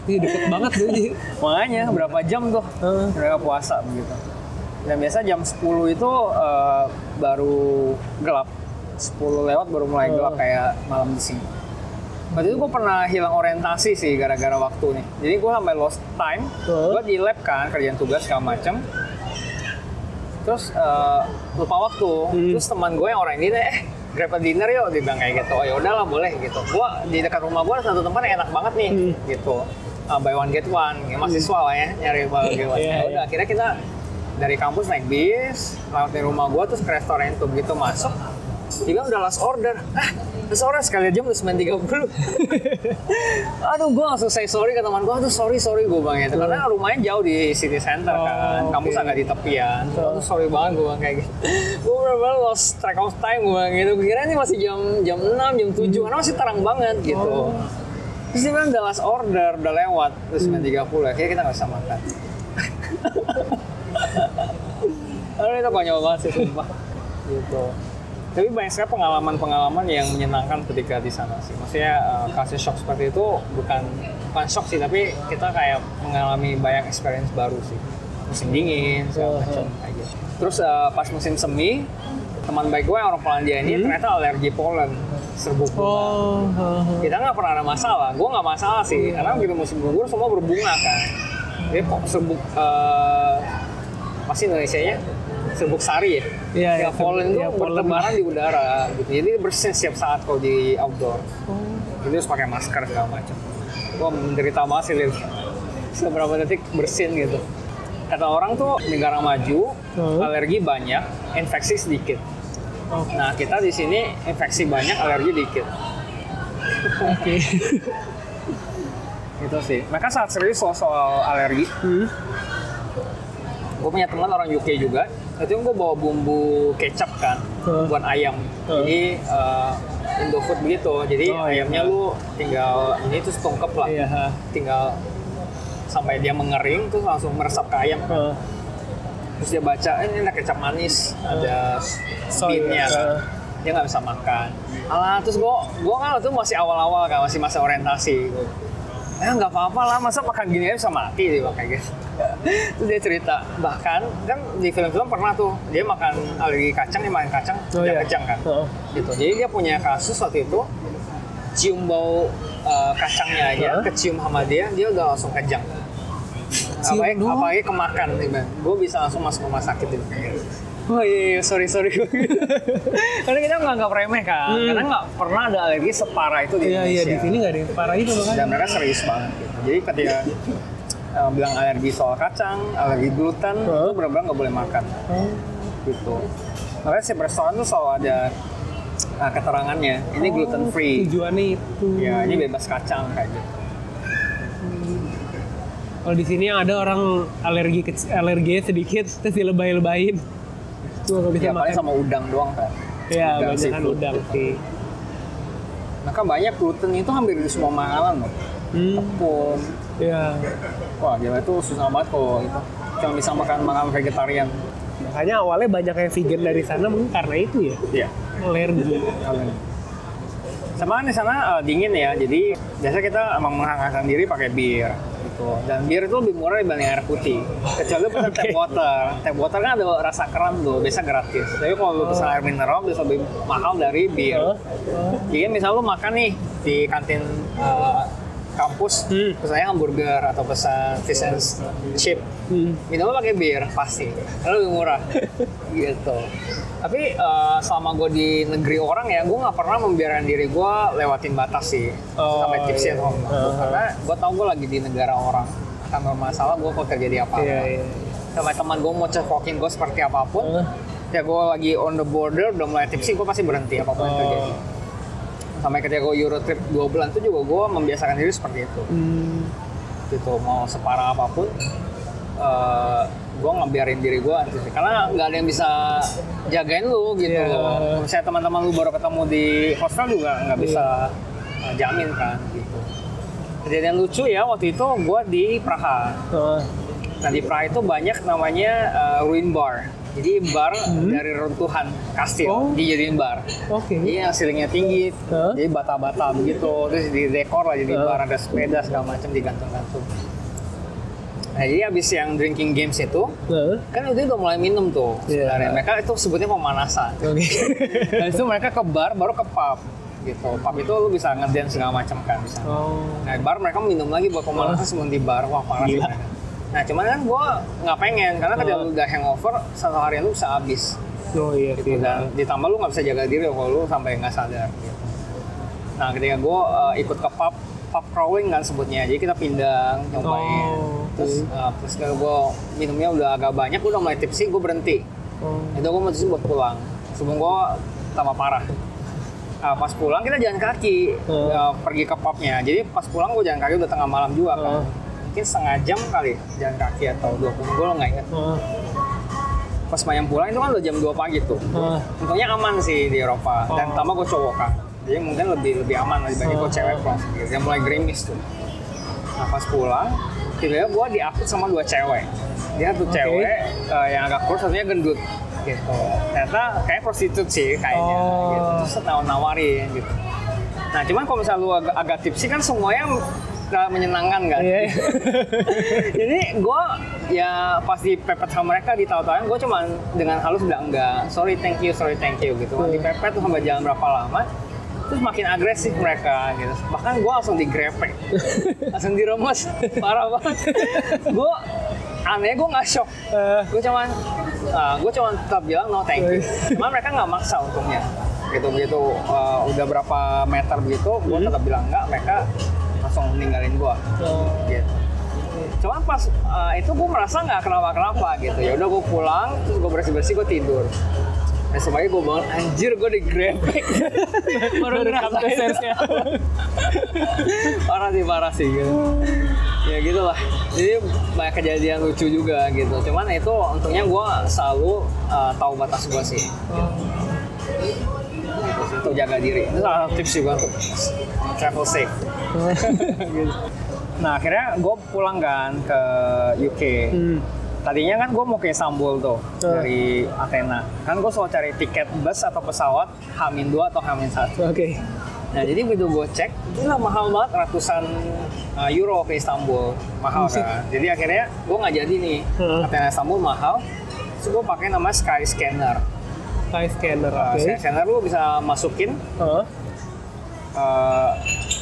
Ini deket banget tuh. Makanya berapa jam tuh Heeh. mereka puasa begitu dan biasa jam 10 itu uh, baru gelap 10 lewat baru mulai gelap Oh. kayak malam di sini waktu itu gue pernah hilang orientasi sih gara-gara waktu nih jadi gue sampai lost time Oh. gue di lab kan kerjaan tugas segala macem terus uh, lupa waktu Hmm. terus teman gue yang orang ini eh grab a dinner yuk dia bilang kayak gitu. Oh ya udahlah boleh gitu. Gue di dekat rumah gue ada satu tempat yang enak banget nih Hmm. gitu. Uh, buy one get one ya, mahasiswa lah ya nyari buy one get one. Iya, Ya udah iya. akhirnya kita dari kampus naik bis lewat dari rumah gue terus ke restoran itu. Begitu masuk bilang udah last order. Ah last order sekali jam udah 9.30 aduh gue langsung say sorry ke teman gue aduh sorry sorry gue bang itu karena rumahnya jauh di city center Oh, kan kampus oke. agak di tepian. Aduh sorry banget gue bang kayak gitu. Gue bener-bener lost track of time gue bang gitu. Kira ini masih jam jam 6 jam 7 karena masih terang banget gitu. Oh. terus dia bilang udah last order udah lewat. Terus 9.30 akhirnya kita nggak bisa makan. Aduh itu konyol banget sih sumpah. Gitu tapi banyak sekali pengalaman-pengalaman yang menyenangkan ketika di sana sih. Maksudnya uh, kasih shock seperti itu bukan bukan shock sih tapi kita kayak mengalami banyak experience baru sih. Musim dingin segala macam kayak gitu. Terus uh, pas musim semi teman baik gue yang orang Polandia ini ternyata alergi pollen serbuk bunga Oh. kita nggak pernah ada masalah. Gue nggak masalah sih karena begitu musim gugur semua berbunga kan. Jadi serbuk eh masih Indonesia nya serbuk sari ya Iya, ya pollen itu pollen. bertebaran di udara gitu jadi bersin setiap saat kalau di outdoor Oh. jadi harus pakai masker segala macam gue menderita banget sih lihat seberapa detik bersin gitu kata orang tuh negara maju Hmm. alergi banyak infeksi sedikit Oh. nah kita di sini infeksi banyak alergi dikit Oke. itu sih mereka sangat serius soal, soal alergi Hmm. gue punya teman orang UK juga itu gue bawa bumbu kecap kan Hmm. buat ayam Hmm. jadi uh, Indofood begitu jadi Oh, iya. ayamnya lu tinggal ini terus tungkep lah Iya. tinggal sampai dia mengering terus langsung meresap ke ayam. Heeh. terus dia baca eh, ini ada kecap manis ada Soy, beatnya ya. kan. dia nggak bisa makan alah terus gue gue kan itu masih awal-awal kan masih masa orientasi Gua, eh nggak apa-apa lah masa makan gini aja bisa mati bilang kayak gitu terus dia cerita bahkan kan di film-film pernah tuh dia makan alergi kacang dia makan kacang Oh, dia iya. kejang kan Heeh. gitu jadi dia punya kasus waktu itu cium bau uh, kacangnya aja Hah? kecium sama dia dia udah langsung kejang apalagi, doang? apalagi kemakan nih bang gue bisa langsung masuk rumah sakit gitu oh iya, iya sorry sorry karena kita nggak remeh kan Hmm. karena nggak pernah ada alergi separah itu di Iya Indonesia iya di sini nggak ada yang parah itu dan kan. mereka serius banget gitu. jadi ketika eh, bilang alergi soal kacang alergi gluten Huh? itu benar-benar nggak boleh makan Oh. gitu makanya setiap restoran tuh selalu ada eh, keterangannya ini gluten free Tujuannya itu. ya ini bebas kacang kayak gitu Kalau di sini yang ada orang alergi alerginya sedikit terus dilebay-lebayin. Cuma nggak bisa ya makan. sama udang doang kan Iya, banyak kan udang sih. maka banyak gluten itu hampir di semua makanan loh Hmm. tepung Iya. wah gila itu susah banget kalau itu cuma bisa makan makanan vegetarian Makanya awalnya banyak yang vegan dari sana mungkin karena itu ya. iya Alergi. kalian sama di sana eh, dingin ya jadi biasa kita emang menghangatkan diri pakai bir gitu. Dan bir itu lebih murah dibanding air putih. Kecuali pesan tap water tap water kan ada rasa keram tuh biasa gratis. Tapi kalau lu pesan air mineral bisa lebih mahal dari bir. Jadi misal lu makan nih di kantin eh, kampus Hmm. pesannya hamburger atau pesan fish and chip Hmm. minumnya pakai bir pasti karena lebih murah gitu tapi eh, selama gue di negeri orang ya gue nggak pernah membiarkan diri gue lewatin batas sih Oh, sampai tipsy iya. atau enggak. Uh-huh. karena gue tau gue lagi di negara orang akan bermasalah gue kalau terjadi apa-apa Iya, iya. sama teman gue mau cefokin gue seperti apa pun Uh. ya gue lagi on the border udah mulai tipsy gue pasti berhenti apa pun yang Oh. terjadi sampai ketika gue Euro trip dua bulan itu juga gue membiasakan diri seperti itu. Hmm. gitu mau separah apa pun eh gue ngebiarin diri gue karena nggak ada yang bisa jagain lu gitu. Iya. loh misalnya teman-teman lu baru ketemu di hostel juga nggak bisa eh, jamin kan gitu. Kejadian lucu ya waktu itu gue di Praha. Oh. nah di Praha itu banyak namanya eh, ruin bar jadi bar Hmm. dari runtuhan kastil Oh. dijadiin bar Oke. Iya, ceilingnya tinggi, Hah? jadi bata-bata begitu, terus di dekor lah jadi Hah? bar ada sepeda segala macam digantung-gantung. Nah, jadi abis yang drinking games itu, Nah. kan itu udah mulai minum tuh Iya. sebenarnya. Mereka itu sebutnya pemanasan. Oke. Dan itu mereka ke bar, baru ke pub gitu. Pub itu lu bisa ngedance segala macam kan bisa. Oh. Nah, bar mereka minum lagi buat pemanasan sebelum di bar. Wah, parah sih mereka. Nah, cuman kan gua nggak pengen karena ketika Oh. lu udah hangover, satu harian lu bisa habis Oh iya gitu sih. dan ditambah lu nggak bisa jaga diri kalau lu sampai nggak sadar gitu. Nah ketika gue ikut ke pub pub crawling kan sebutnya, jadi kita pindang nyobain, Oh, terus oke. uh, terus ketika gue minumnya udah agak banyak, gue udah mulai tipsy, gue berhenti. Oh. Itu gue mutusin buat pulang, sebelum gue tambah parah. Nah, pas pulang kita jalan kaki Oh. uh, pergi ke pubnya, jadi pas pulang gue jalan kaki udah tengah malam juga kan. Mungkin setengah jam kali jalan kaki atau 20 gue nggak ingat. Oh. Pas malam pulang itu kan udah jam 2 pagi tuh. Oh. Untungnya aman sih di Eropa dan Oh. tambah gue cowok kan jadi mungkin lebih lebih aman dibanding gue Oh. cewek pulang sendiri dia mulai gerimis tuh nah pas pulang tiba-tiba gue diangkut sama dua cewek dia satu Oke. cewek eh, yang agak kurus satunya gendut gitu ternyata kayak prostitut sih kayaknya Oh. gitu terus nawar nawarin gitu nah cuman kalau misalnya lu agak, agak tipsi kan semuanya nggak menyenangkan kan? Iya. iya. jadi gue ya pas dipepet sama mereka ditawa-tawain gue cuman dengan halus bilang enggak sorry thank you sorry thank you gitu. Hmm. dipepet tuh sampai jalan berapa lama terus makin agresif mereka gitu. Bahkan gue langsung digrepek. Langsung diremes. Parah banget. Gue aneh gue nggak shock. Eh, gue cuman gue cuman tetap bilang no thank you. Cuman mereka nggak maksa untungnya gitu. Begitu uh, udah berapa meter begitu gue Hmm. tetap bilang enggak mereka langsung ninggalin gue oh. gitu. Cuman pas uh, itu gue merasa nggak kenapa-kenapa gitu. Ya udah gue pulang, terus gue bersih-bersih, gue tidur. Dan semuanya gue bangun, anjir gue digrebek. Baru sense-nya. parah sih, parah sih gitu. Ya gitu lah. Jadi banyak kejadian lucu juga gitu. Cuman itu untungnya gue selalu uh, tahu batas gue sih. Gitu sih, untuk jaga diri. Itu salah satu tips juga untuk travel safe. gitu. Nah akhirnya gue pulang kan ke UK. Hmm. Tadinya kan gue mau ke Istanbul tuh Ah. dari Athena. Kan gue selalu cari tiket bus atau pesawat Hamin 2 atau Hamin 1. Oke. Nah jadi begitu gue cek, gila mahal banget ratusan uh, euro ke Istanbul. Mahal Buset. kan. Jadi akhirnya gue nggak jadi nih. Hmm. Athena Istanbul mahal. Terus gue pakai nama Sky Sky scanner. Uh, Oke. Sky Scanner lu bisa masukin Oh. uh,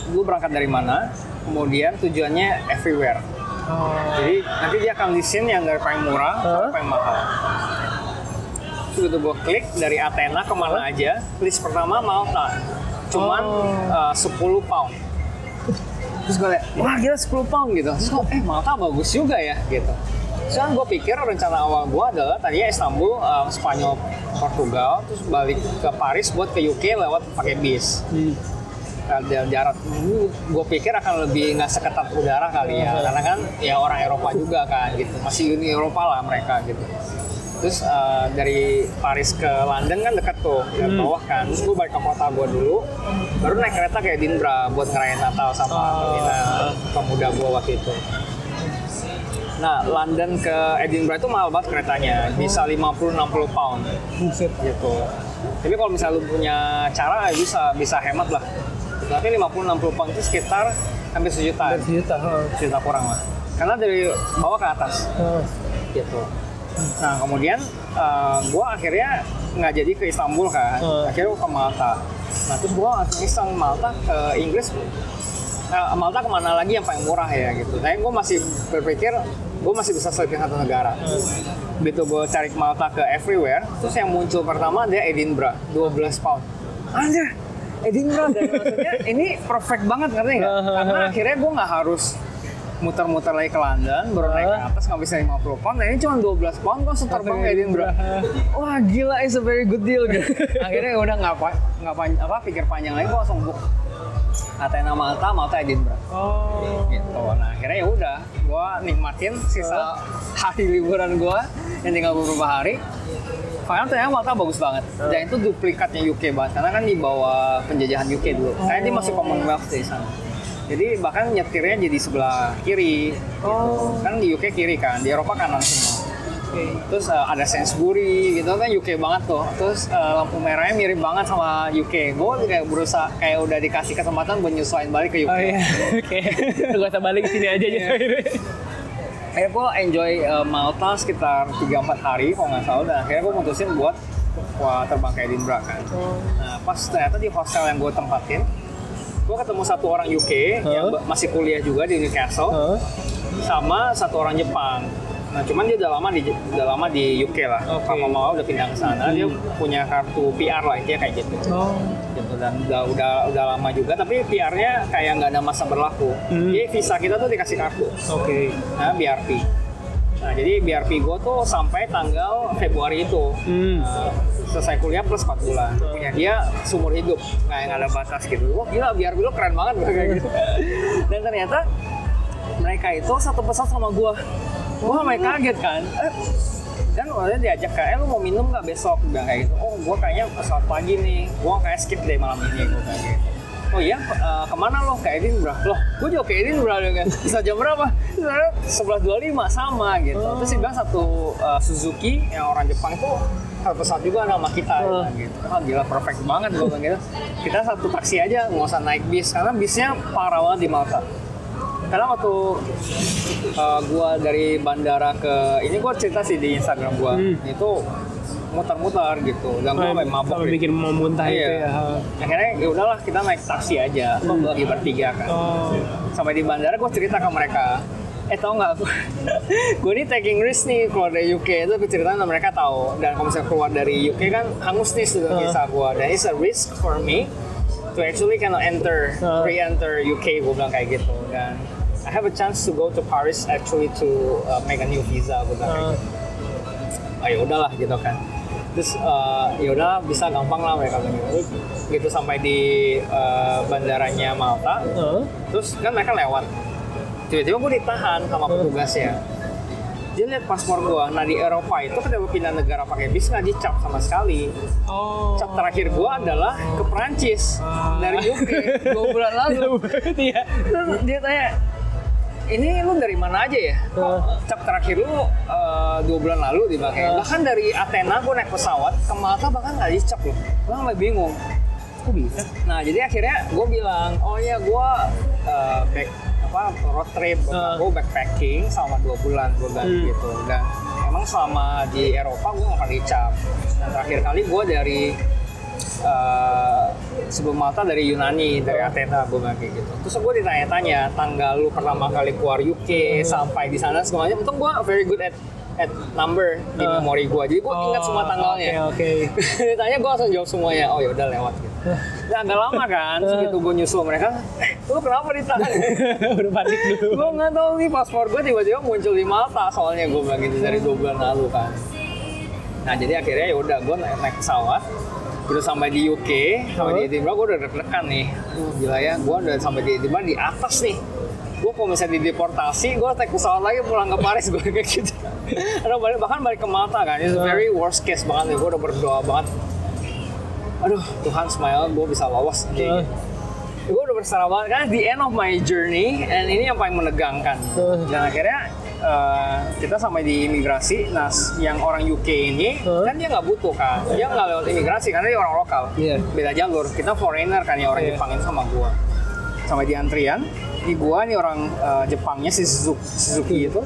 lu berangkat dari mana, kemudian tujuannya everywhere. Oh. Jadi nanti dia akan listin yang dari paling murah sampai Huh? paling mahal. begitu gue klik dari Athena ke mana aja, list pertama Malta. Cuman Oh. eh, 10 pound. Terus gue liat, wah gila 10 pound gitu. Terus gue, eh Malta bagus juga ya gitu. Kan gue pikir rencana awal gue adalah tadinya Istanbul, eh, Spanyol, Portugal, terus balik ke Paris buat ke UK lewat pakai bis. Hmm. Jalan darat gue pikir akan lebih nggak seketat udara kali ya. Karena kan ya orang Eropa juga kan gitu. Masih Uni Eropa lah mereka gitu. Terus eh, dari Paris ke London kan deket tuh dari bawah kan. Terus gue balik ke kota gue dulu baru naik kereta ke Edinburgh buat ngerayain Natal sama Pemina pemuda gue waktu itu nah London ke Edinburgh itu mahal banget keretanya bisa 50-60 pound Buset. gitu. Tapi kalau misalnya lu punya cara ya bisa bisa hemat lah. Tapi 50-60 pound itu sekitar hampir sejuta, Dari sejuta. ha. sejuta kurang lah. Karena dari bawah ke atas Ha. gitu. Nah kemudian eh, gua akhirnya nggak jadi ke Istanbul kan, Hmm. akhirnya gua ke Malta. Nah terus gua langsung iseng Malta ke Inggris. Nah, Malta ke mana lagi yang paling murah ya gitu. Tapi gua masih berpikir gue masih bisa selipin satu negara. Begitu gue cari Malta ke everywhere, terus yang muncul pertama dia Edinburgh, 12 pound. Anjir, Edinburgh dan maksudnya ini perfect banget ngerti nggak? Karena akhirnya gue nggak harus muter-muter lagi ke London, baru naik ke atas nggak bisa 50 pound, nah ini cuma 12 pound kok seterbang ke Edinburgh. Wah gila, it's a very good deal gitu. akhirnya udah nggak nggak apa pikir panjang lagi, gue langsung book Athena Malta, Malta Edinburgh Oh. gitu. Nah akhirnya ya udah, gue nikmatin sisa hari liburan gue yang tinggal beberapa hari. Final ternyata Malta bagus banget. Dan itu duplikatnya UK banget, karena kan di bawah penjajahan UK dulu. Kayaknya dia masuk Commonwealth di sana. Jadi bahkan nyetirnya jadi sebelah kiri. Oh. Kan di UK kiri kan, di Eropa kanan semua. Terus uh, ada Sainsbury gitu kan UK banget tuh. Terus uh, lampu merahnya mirip banget sama UK. Gue kayak berusaha kayak udah dikasih kesempatan buat nyesuaiin balik ke UK. Oh iya. Oke. Gak usah balik ke sini aja Iya. gitu. akhirnya gue enjoy uh, Malta sekitar 3-4 hari kalau nggak salah dan akhirnya gue mutusin buat wah terbang ke Edinburgh kan nah pas ternyata di hostel yang gue tempatin gue ketemu satu orang UK yang Huh? ba- masih kuliah juga di Newcastle Hah? sama satu orang Jepang nah cuman dia udah lama di udah lama di UK lah Oke. papa mama udah pindah ke sana dia punya kartu PR lah intinya kayak gitu Oh. gitu dan udah udah udah lama juga tapi PR-nya kayak nggak ada masa berlaku Hmm. jadi visa kita tuh dikasih kartu Oke. nah BRP nah jadi BRP gue tuh sampai tanggal Februari itu Hmm. Nah, selesai kuliah plus 4 bulan punya dia seumur hidup nggak yang ada batas gitu wah gila BRP lu keren banget gua kayak gitu dan ternyata mereka itu satu pesawat sama gue gue sampai kaget kan eh, dan waktu diajak ke, eh lu mau minum nggak besok? Bilang kayak gitu. Oh, gue kayaknya pesawat pagi nih. Gue kayak skip deh malam ini. Gue kayak gitu. Oh iya, eh, ke mana lo? Ke Edinburgh. Loh, gue juga ke Edinburgh dong kan. Bisa jam berapa? Sebenarnya 11.25 sama gitu. Terus dia bilang satu eh, Suzuki yang orang Jepang satu pesawat juga sama kita Oh. gitu. Ah gila perfect banget gue bilang gitu. Kita satu taksi aja nggak usah naik bis karena bisnya parah banget di Malta. Karena waktu uh, gua dari bandara ke ini gua cerita sih di Instagram gua Hmm. itu muter-muter gitu dan gua sampai mabok Sampai gitu. bikin mau muntah Iya. itu ya. akhirnya ya udahlah kita naik taksi aja Gua lagi bertiga kan Oh. sampai di bandara gua cerita ke mereka eh tau nggak gue ini taking risk nih keluar dari UK itu ceritain dan mereka tahu dan kalau misalnya keluar dari UK kan hangus nih sudah Uh. visa gue dan it's a risk for me to actually cannot enter Uh. re-enter UK gue bilang kayak gitu. Dan I have a chance to go to Paris actually to uh, make a new visa gue bilang kayak Uh. gitu. Oh ya udahlah gitu kan. Terus uh, ya udah bisa gampang lah mereka bilang gitu. Gitu sampai di uh, bandaranya Malta. Uh. terus kan mereka lewat tiba-tiba gue ditahan sama petugasnya dia lihat paspor gue nah di Eropa itu kan gue pindah negara pakai bis nggak dicap sama sekali Oh. cap terakhir gue adalah ke Perancis Ah. dari UK dua bulan lalu Iya. Terus dia tanya ini lu dari mana aja ya? Kok Uh. cap terakhir lu uh, dua bulan lalu di Uh. Bahkan dari Athena gue naik pesawat ke Malta bahkan nggak dicap loh. Gue sampai bingung. Kok bisa? Nah jadi akhirnya gue bilang, oh ya gue uh, back apa road trip, Uh. gue backpacking selama dua bulan gue bilang Hmm. gitu. Dan emang selama di Eropa gue nggak pernah dicap. Dan terakhir kali gue dari uh, sebelum Malta dari Yunani, dari Athena gue bilang kayak gitu. Terus gue ditanya-tanya tanggal lu pertama kali keluar UK sampai di sana semuanya. Untung gue very good at at number di Uh. memori gue jadi gue ingat semua tanggalnya Oh, Oke, oke. ditanya gue langsung jawab semuanya oh ya udah lewat gitu Nah, agak lama kan, segitu gue nyusul mereka, eh, lu kenapa ditahan? Udah panik dulu. gue nggak tahu nih paspor gue tiba-tiba muncul di Malta soalnya gue bilang gitu dari dua bulan lalu kan. Nah jadi akhirnya ya udah gue naik, naik pesawat, udah sampai di UK, sampai di Edinburgh gue udah deg-degan nih. Aduh gila ya, gue udah sampai di Edinburgh di atas nih. Gue kalau misalnya dideportasi, gue naik pesawat lagi pulang ke Paris gue kayak gitu. Balik, bahkan balik ke Malta kan, itu very worst case banget nih. Gue udah berdoa banget. Aduh Tuhan smile, gue bisa lolos Uh. nih. Gue udah berserah banget karena the end of my journey, and ini yang paling menegangkan. Uh. Dan akhirnya eh, kita sampai di imigrasi. Nah, yang orang UK ini Huh? kan dia nggak butuh kan, dia nggak lewat imigrasi karena dia orang lokal. Iya. Beda jalur. Kita foreigner kan yang orang Iya. Jepang ini sama gua. Sampai di antrian, di gua nih orang eh, Jepangnya si Suzuki, Suzuki itu.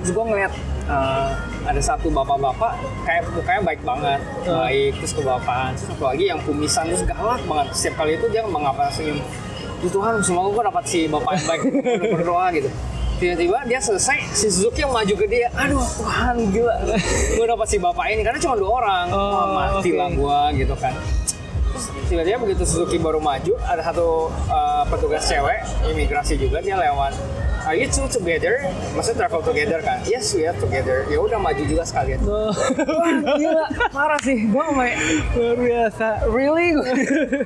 Terus gua ngeliat eh, ada satu bapak-bapak kayak mukanya baik banget, Huh? baik terus kebapaan. Terus satu lagi yang kumisan terus galak banget. Setiap kali itu dia mengapa senyum. Ya Tuhan, semoga gue dapat si bapak yang baik. Berdoa gitu. Tiba-tiba dia selesai, si Suzuki yang maju ke dia. Aduh Tuhan, gila. gue dapat si bapak ini karena cuma dua orang. Oh, Wah, mati lah oke. gue gitu kan. Tiba-tiba begitu Suzuki baru maju, ada satu uh, petugas cewek, imigrasi juga, dia lewat. Are you two together? Maksudnya travel together kan? Yes, we are together. Ya udah maju juga sekalian. Oh, Wah, gila, parah sih. Gue sampai luar biasa. really gue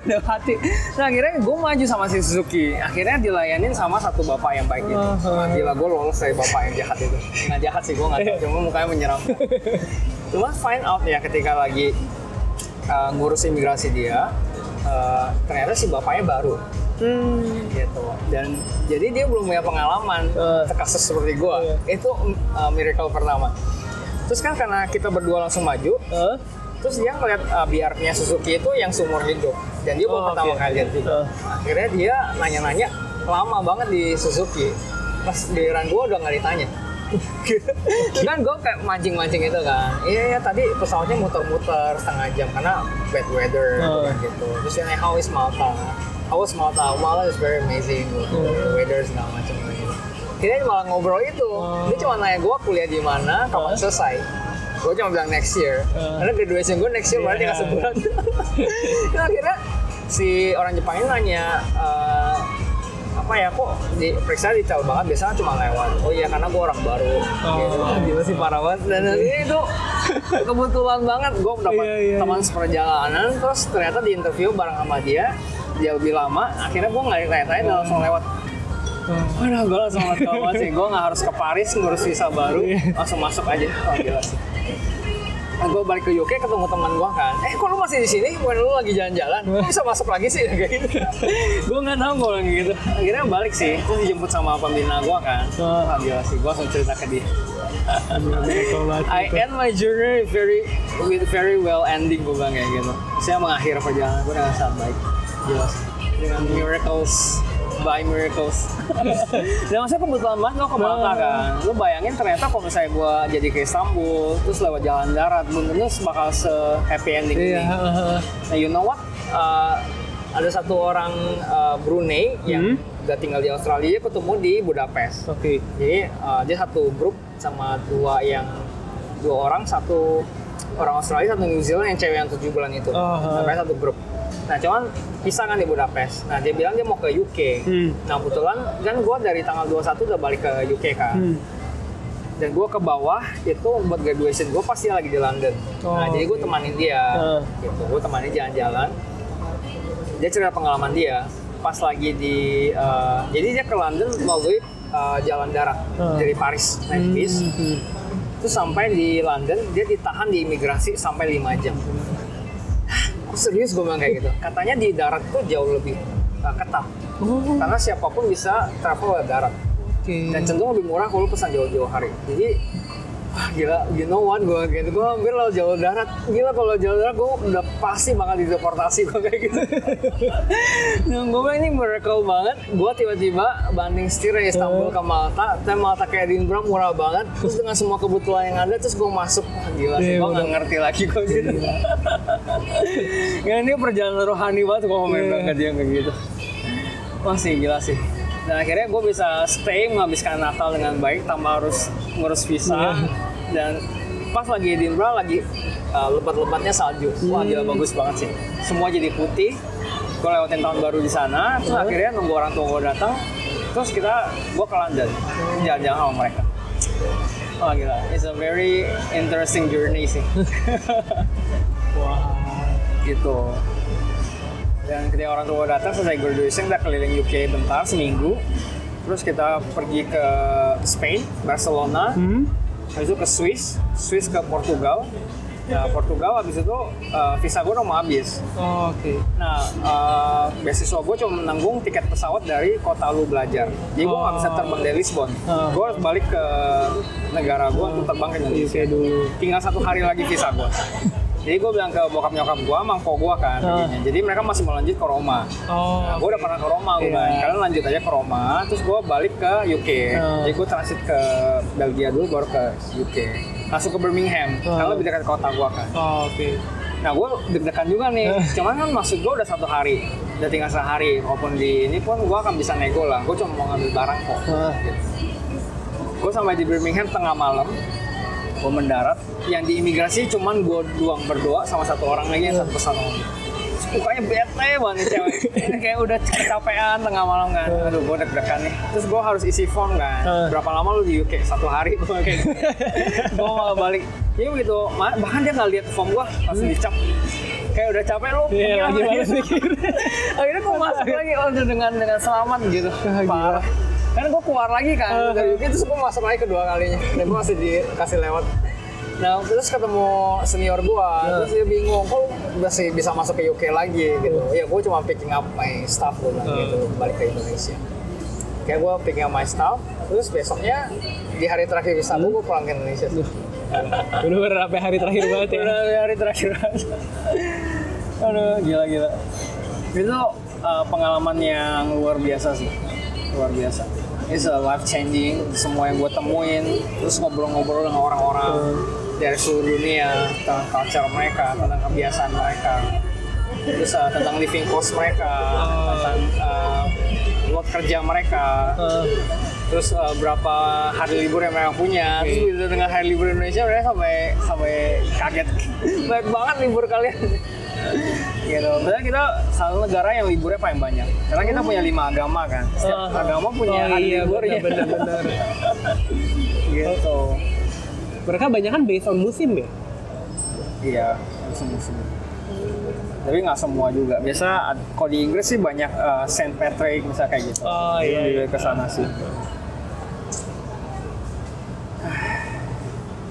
udah hati nah akhirnya gue maju sama si Suzuki akhirnya dilayanin sama satu bapak yang baik itu Oh, Wah, gila gue lolos dari bapak yang jahat itu nggak jahat sih gue nggak tahu cuma mukanya menyeramkan cuma find out ya ketika lagi uh, ngurus imigrasi dia uh, ternyata si bapaknya baru Hmm. gitu dan jadi dia belum punya pengalaman Uh. kasus seperti gue Iya. itu uh, miracle pertama terus kan karena kita berdua langsung maju Hah? Terus dia ngeliat uh, biarnya Suzuki itu yang seumur hidup dan dia baru Oh, pertama oke. kali lihat juga. Uh. Akhirnya dia nanya-nanya lama banget di Suzuki. Pas giliran gue udah nggak ditanya. Itu kan gue kayak mancing-mancing itu kan. Iya ya tadi pesawatnya muter-muter setengah jam karena bad weather Oh. kan gitu. Terus nanya how is Malta? How is Malta? Malta is very amazing. Gitu. Weather segala macam gitu. Kita malah ngobrol itu. Oh. Dia cuma nanya gue kuliah di mana, kapan Oh. selesai. Gue cuma bilang next year. Uh. Karena graduation gue next year berarti Iya. nggak sebulan. Nah, akhirnya si orang Jepang ini nanya eh, apa ya kok di periksa detail banget biasanya cuma lewat oh iya karena gue orang baru Oh. gitu gila sih parah banget dan ini itu kebetulan banget gue dapat Iya, iya, teman iya. seperjalanan terus ternyata di interview bareng sama dia dia lebih lama akhirnya gue nggak ditanya-tanya dan langsung lewat Waduh, gue langsung banget sih. Gue nggak harus ke Paris ngurus visa baru, Iya. langsung masuk aja. Wah, gila sih. Nah, gue balik ke UK ketemu teman gue kan. Eh, kok lu masih di sini? Bukan lu lagi jalan-jalan? Kok bisa masuk lagi sih kayak gitu? gue nggak tahu gue lagi gitu. Akhirnya balik sih. Terus dijemput sama pembina gue kan. Oh. Wah, gila sih. Gue langsung cerita ke dia. I itu. end my journey very with very well ending gue bilang kayak gitu. Saya mengakhiri perjalanan gue dengan sangat baik. Jelas. Dengan miracles by miracles. Dan maksudnya kebetulan banget lo ke Malta kan. Lo bayangin ternyata kalau misalnya gue jadi ke Istanbul, terus lewat jalan darat, belum tentu bakal se happy ending Iya. ini. heeh. Nah, you know what? Uh, ada satu orang uh, Brunei yang Hmm. udah tinggal di Australia dia ketemu di Budapest. Oke. Jadi uh, dia satu grup sama dua yang dua orang satu orang Australia satu New Zealand yang cewek yang tujuh bulan itu. Oh. Sampai satu grup. Nah cuman pisah kan di Budapest. Nah dia bilang dia mau ke UK. Hmm. Nah kebetulan kan gue dari tanggal 21 udah balik ke UK kan. Hmm. Dan gue ke bawah itu buat graduation gue pasti lagi di London. Oh, nah jadi gue oke. temanin dia. Uh. Gitu. Gue temanin jalan-jalan. Dia cerita pengalaman dia pas lagi di uh, jadi dia ke London melalui uh, jalan darat Uh. dari Paris naik bis Hmm. terus sampai di London dia ditahan di imigrasi sampai 5 jam Kok serius gue bilang kayak gitu? Katanya di darat tuh jauh lebih uh, ketat. Oh, karena siapa pun bisa travel lewat darat. Oke. dan cenderung lebih murah kalau pesan jauh-jauh hari. Jadi wah gila you know what gue gitu gue hampir lewat jalur darat gila kalau jalur darat gue udah pasti bakal dideportasi gue kayak gitu. Dan gue bilang ini miracle banget. Gue tiba-tiba banding setir dari Istanbul ke Malta dan Malta ke Edinburgh murah banget. Terus dengan semua kebutuhan yang ada terus gue masuk. Wah, gila Iya, sih gue nggak bener. ngerti lagi kok. Gitu ya ini perjalanan rohani banget gue ngomongin Iya. banget dia kayak gitu. Wah sih gila sih. Dan akhirnya gue bisa stay menghabiskan Natal dengan baik tanpa harus ngurus visa. Iya. dan pas lagi Edinburgh lagi uh, lebat-lebatnya salju wah gila bagus banget sih semua jadi putih gue lewatin tahun baru di sana terus akhirnya nunggu orang tua gue datang terus kita gue ke London jalan-jalan sama mereka Wah gila, it's a very interesting journey sih. Wah. gitu. Dan ketika orang tua datang selesai graduation kita keliling UK bentar seminggu. Terus kita pergi ke Spain, Barcelona, Hmm? habis itu ke Swiss, Swiss ke Portugal. Nah, Portugal habis itu uh, visa gue udah mau habis. Oh, Oke. Nah, uh, beasiswa gue cuma menanggung tiket pesawat dari kota lu belajar. Jadi gue nggak bisa terbang dari Lisbon. Oh. Gue harus balik ke negara gue untuk terbang ke Indonesia. UK dulu. Tinggal satu hari lagi visa gue. Jadi gue bilang ke bokap nyokap gue, mangko gue kan. Begini. Jadi mereka masih mau lanjut ke Roma. Oh. Nah, gue udah pernah ke Roma, gue Iya. bilang, kalian lanjut aja ke Roma, terus gue balik ke UK. Oh. Jadi gue transit ke Belgia dulu, baru ke UK. Langsung ke Birmingham, Oh. karena lebih dekat kota gue kan. Oh, Oke. Nah gue deg-degan juga nih, cuman kan maksud gue udah satu hari, udah tinggal sehari. Walaupun di ini pun gue akan bisa nego lah, gue cuma mau ngambil barang kok. Ah. Gue sampai di Birmingham tengah malam, gue mendarat. Yang di imigrasi cuman gue doang berdoa sama satu orang lagi yang satu pesan orang. Mukanya bete banget cewek. Ini kayak udah kecapean tengah malam kan. Aduh gue deg-degan nih. Terus gue harus isi form kan. Ah. Berapa lama lu di UK? Satu hari gue kayak gitu. gue malah balik. Iya gitu. Ma- Bahkan dia nggak lihat form gue langsung dicap. Kayak udah capek lu. Iya, pergi lagi lah. males mikir. Akhirnya gue masuk lagi oh, dengan dengan selamat gitu. Ah. Parah. Kan gue keluar lagi kan Ah. dari UK terus gue masuk lagi kedua kalinya. Dan gue masih dikasih lewat. Nah terus ketemu senior gue, Ah. terus dia bingung, kok masih bisa masuk ke UK lagi gitu. Ya gue cuma picking up my stuff gue bilang gitu, balik ke Indonesia. Kayak gue picking up my stuff, terus besoknya di hari terakhir visa gue, gue pulang ke Indonesia. Udah berapa hari terakhir banget ya? Udah hari terakhir Aduh, gila-gila. Itu uh, pengalaman yang luar biasa sih. Luar biasa. It's a life changing, semua yang gue temuin, terus ngobrol-ngobrol dengan orang-orang dari seluruh dunia tentang culture mereka, tentang kebiasaan mereka, terus uh, tentang living cost mereka, tentang uh, kerja mereka, terus uh, berapa hari libur yang mereka punya. Terus dengan hari libur Indonesia mereka sampai sampai kaget. Banyak banget libur kalian gitu. Padahal kita selalu negara yang liburnya paling banyak. Karena kita punya lima agama kan. Setiap Ah. agama punya Oh, iya, liburnya benar-benar. gitu. Mereka banyak kan based on musim ya? iya musim-musim. Tapi nggak semua juga. Biasa kalau di Inggris sih banyak uh, Saint Patrick misalnya kayak gitu. Oh, iya, iya. ke sana sih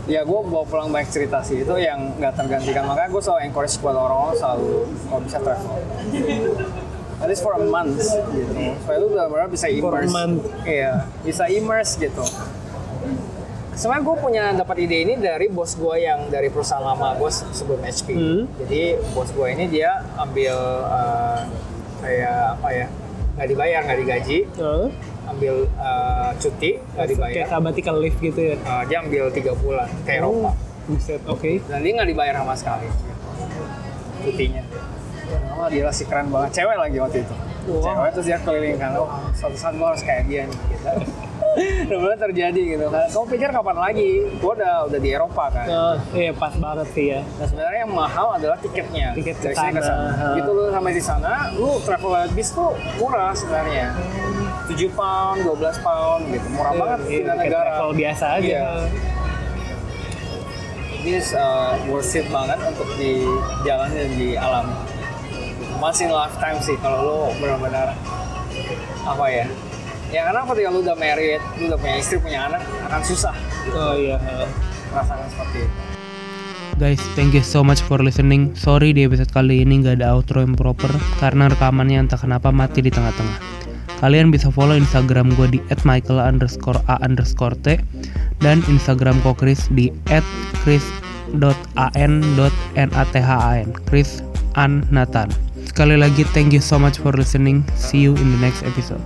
ya gue bawa pulang banyak cerita sih itu yang nggak tergantikan makanya gue selalu encourage buat orang-orang selalu kalau bisa travel at least for a month gitu supaya lu benar-benar bisa For a immerse month. iya bisa immerse gitu Sebenarnya gue punya dapat ide ini dari bos gue yang dari perusahaan lama gue se- sebelum HP. Hmm. Jadi bos gue ini dia ambil eh, kayak apa ya nggak dibayar nggak digaji, Heeh. Ambil eh, cuti nggak dibayar. Kayak sabbatical leave gitu ya? Eh, dia ambil tiga bulan ke Eropa. Buset, oke. Dan dia nggak dibayar sama sekali cutinya. Oh, dia sih keren banget. Cewek lagi waktu itu. Wow. Cewek terus dia keliling kan, oh suatu saat gue harus kayak dia nih. Gitu. Benar terjadi gitu. Nah, kamu pikir kapan lagi? Gue udah udah di Eropa kan. Nah, iya pas banget sih ya. Nah sebenarnya yang mahal adalah tiketnya. Tiket ke sana. Gitu lu sampai di sana, lu travel bis tuh murah sebenarnya. 7 pound, 12 pound gitu. Murah banget Iya, pindah tiket negara. travel biasa aja. Iya. This uh, worth it banget untuk dijalani dan dialami. Once in a lifetime sih kalau lu benar-benar apa ya? Ya karena ketika lu udah married, lu udah punya istri, punya anak, akan susah Oh iya. merasakan seperti itu. Guys, thank you so much for listening. Sorry di episode kali ini nggak ada outro yang proper karena rekamannya entah kenapa mati di tengah-tengah. Kalian bisa follow Instagram gue di @michael dan Instagram kok Chris di @chris.an.nathan. Chris An Nathan. Sekali lagi, thank you so much for listening. See you in the next episode.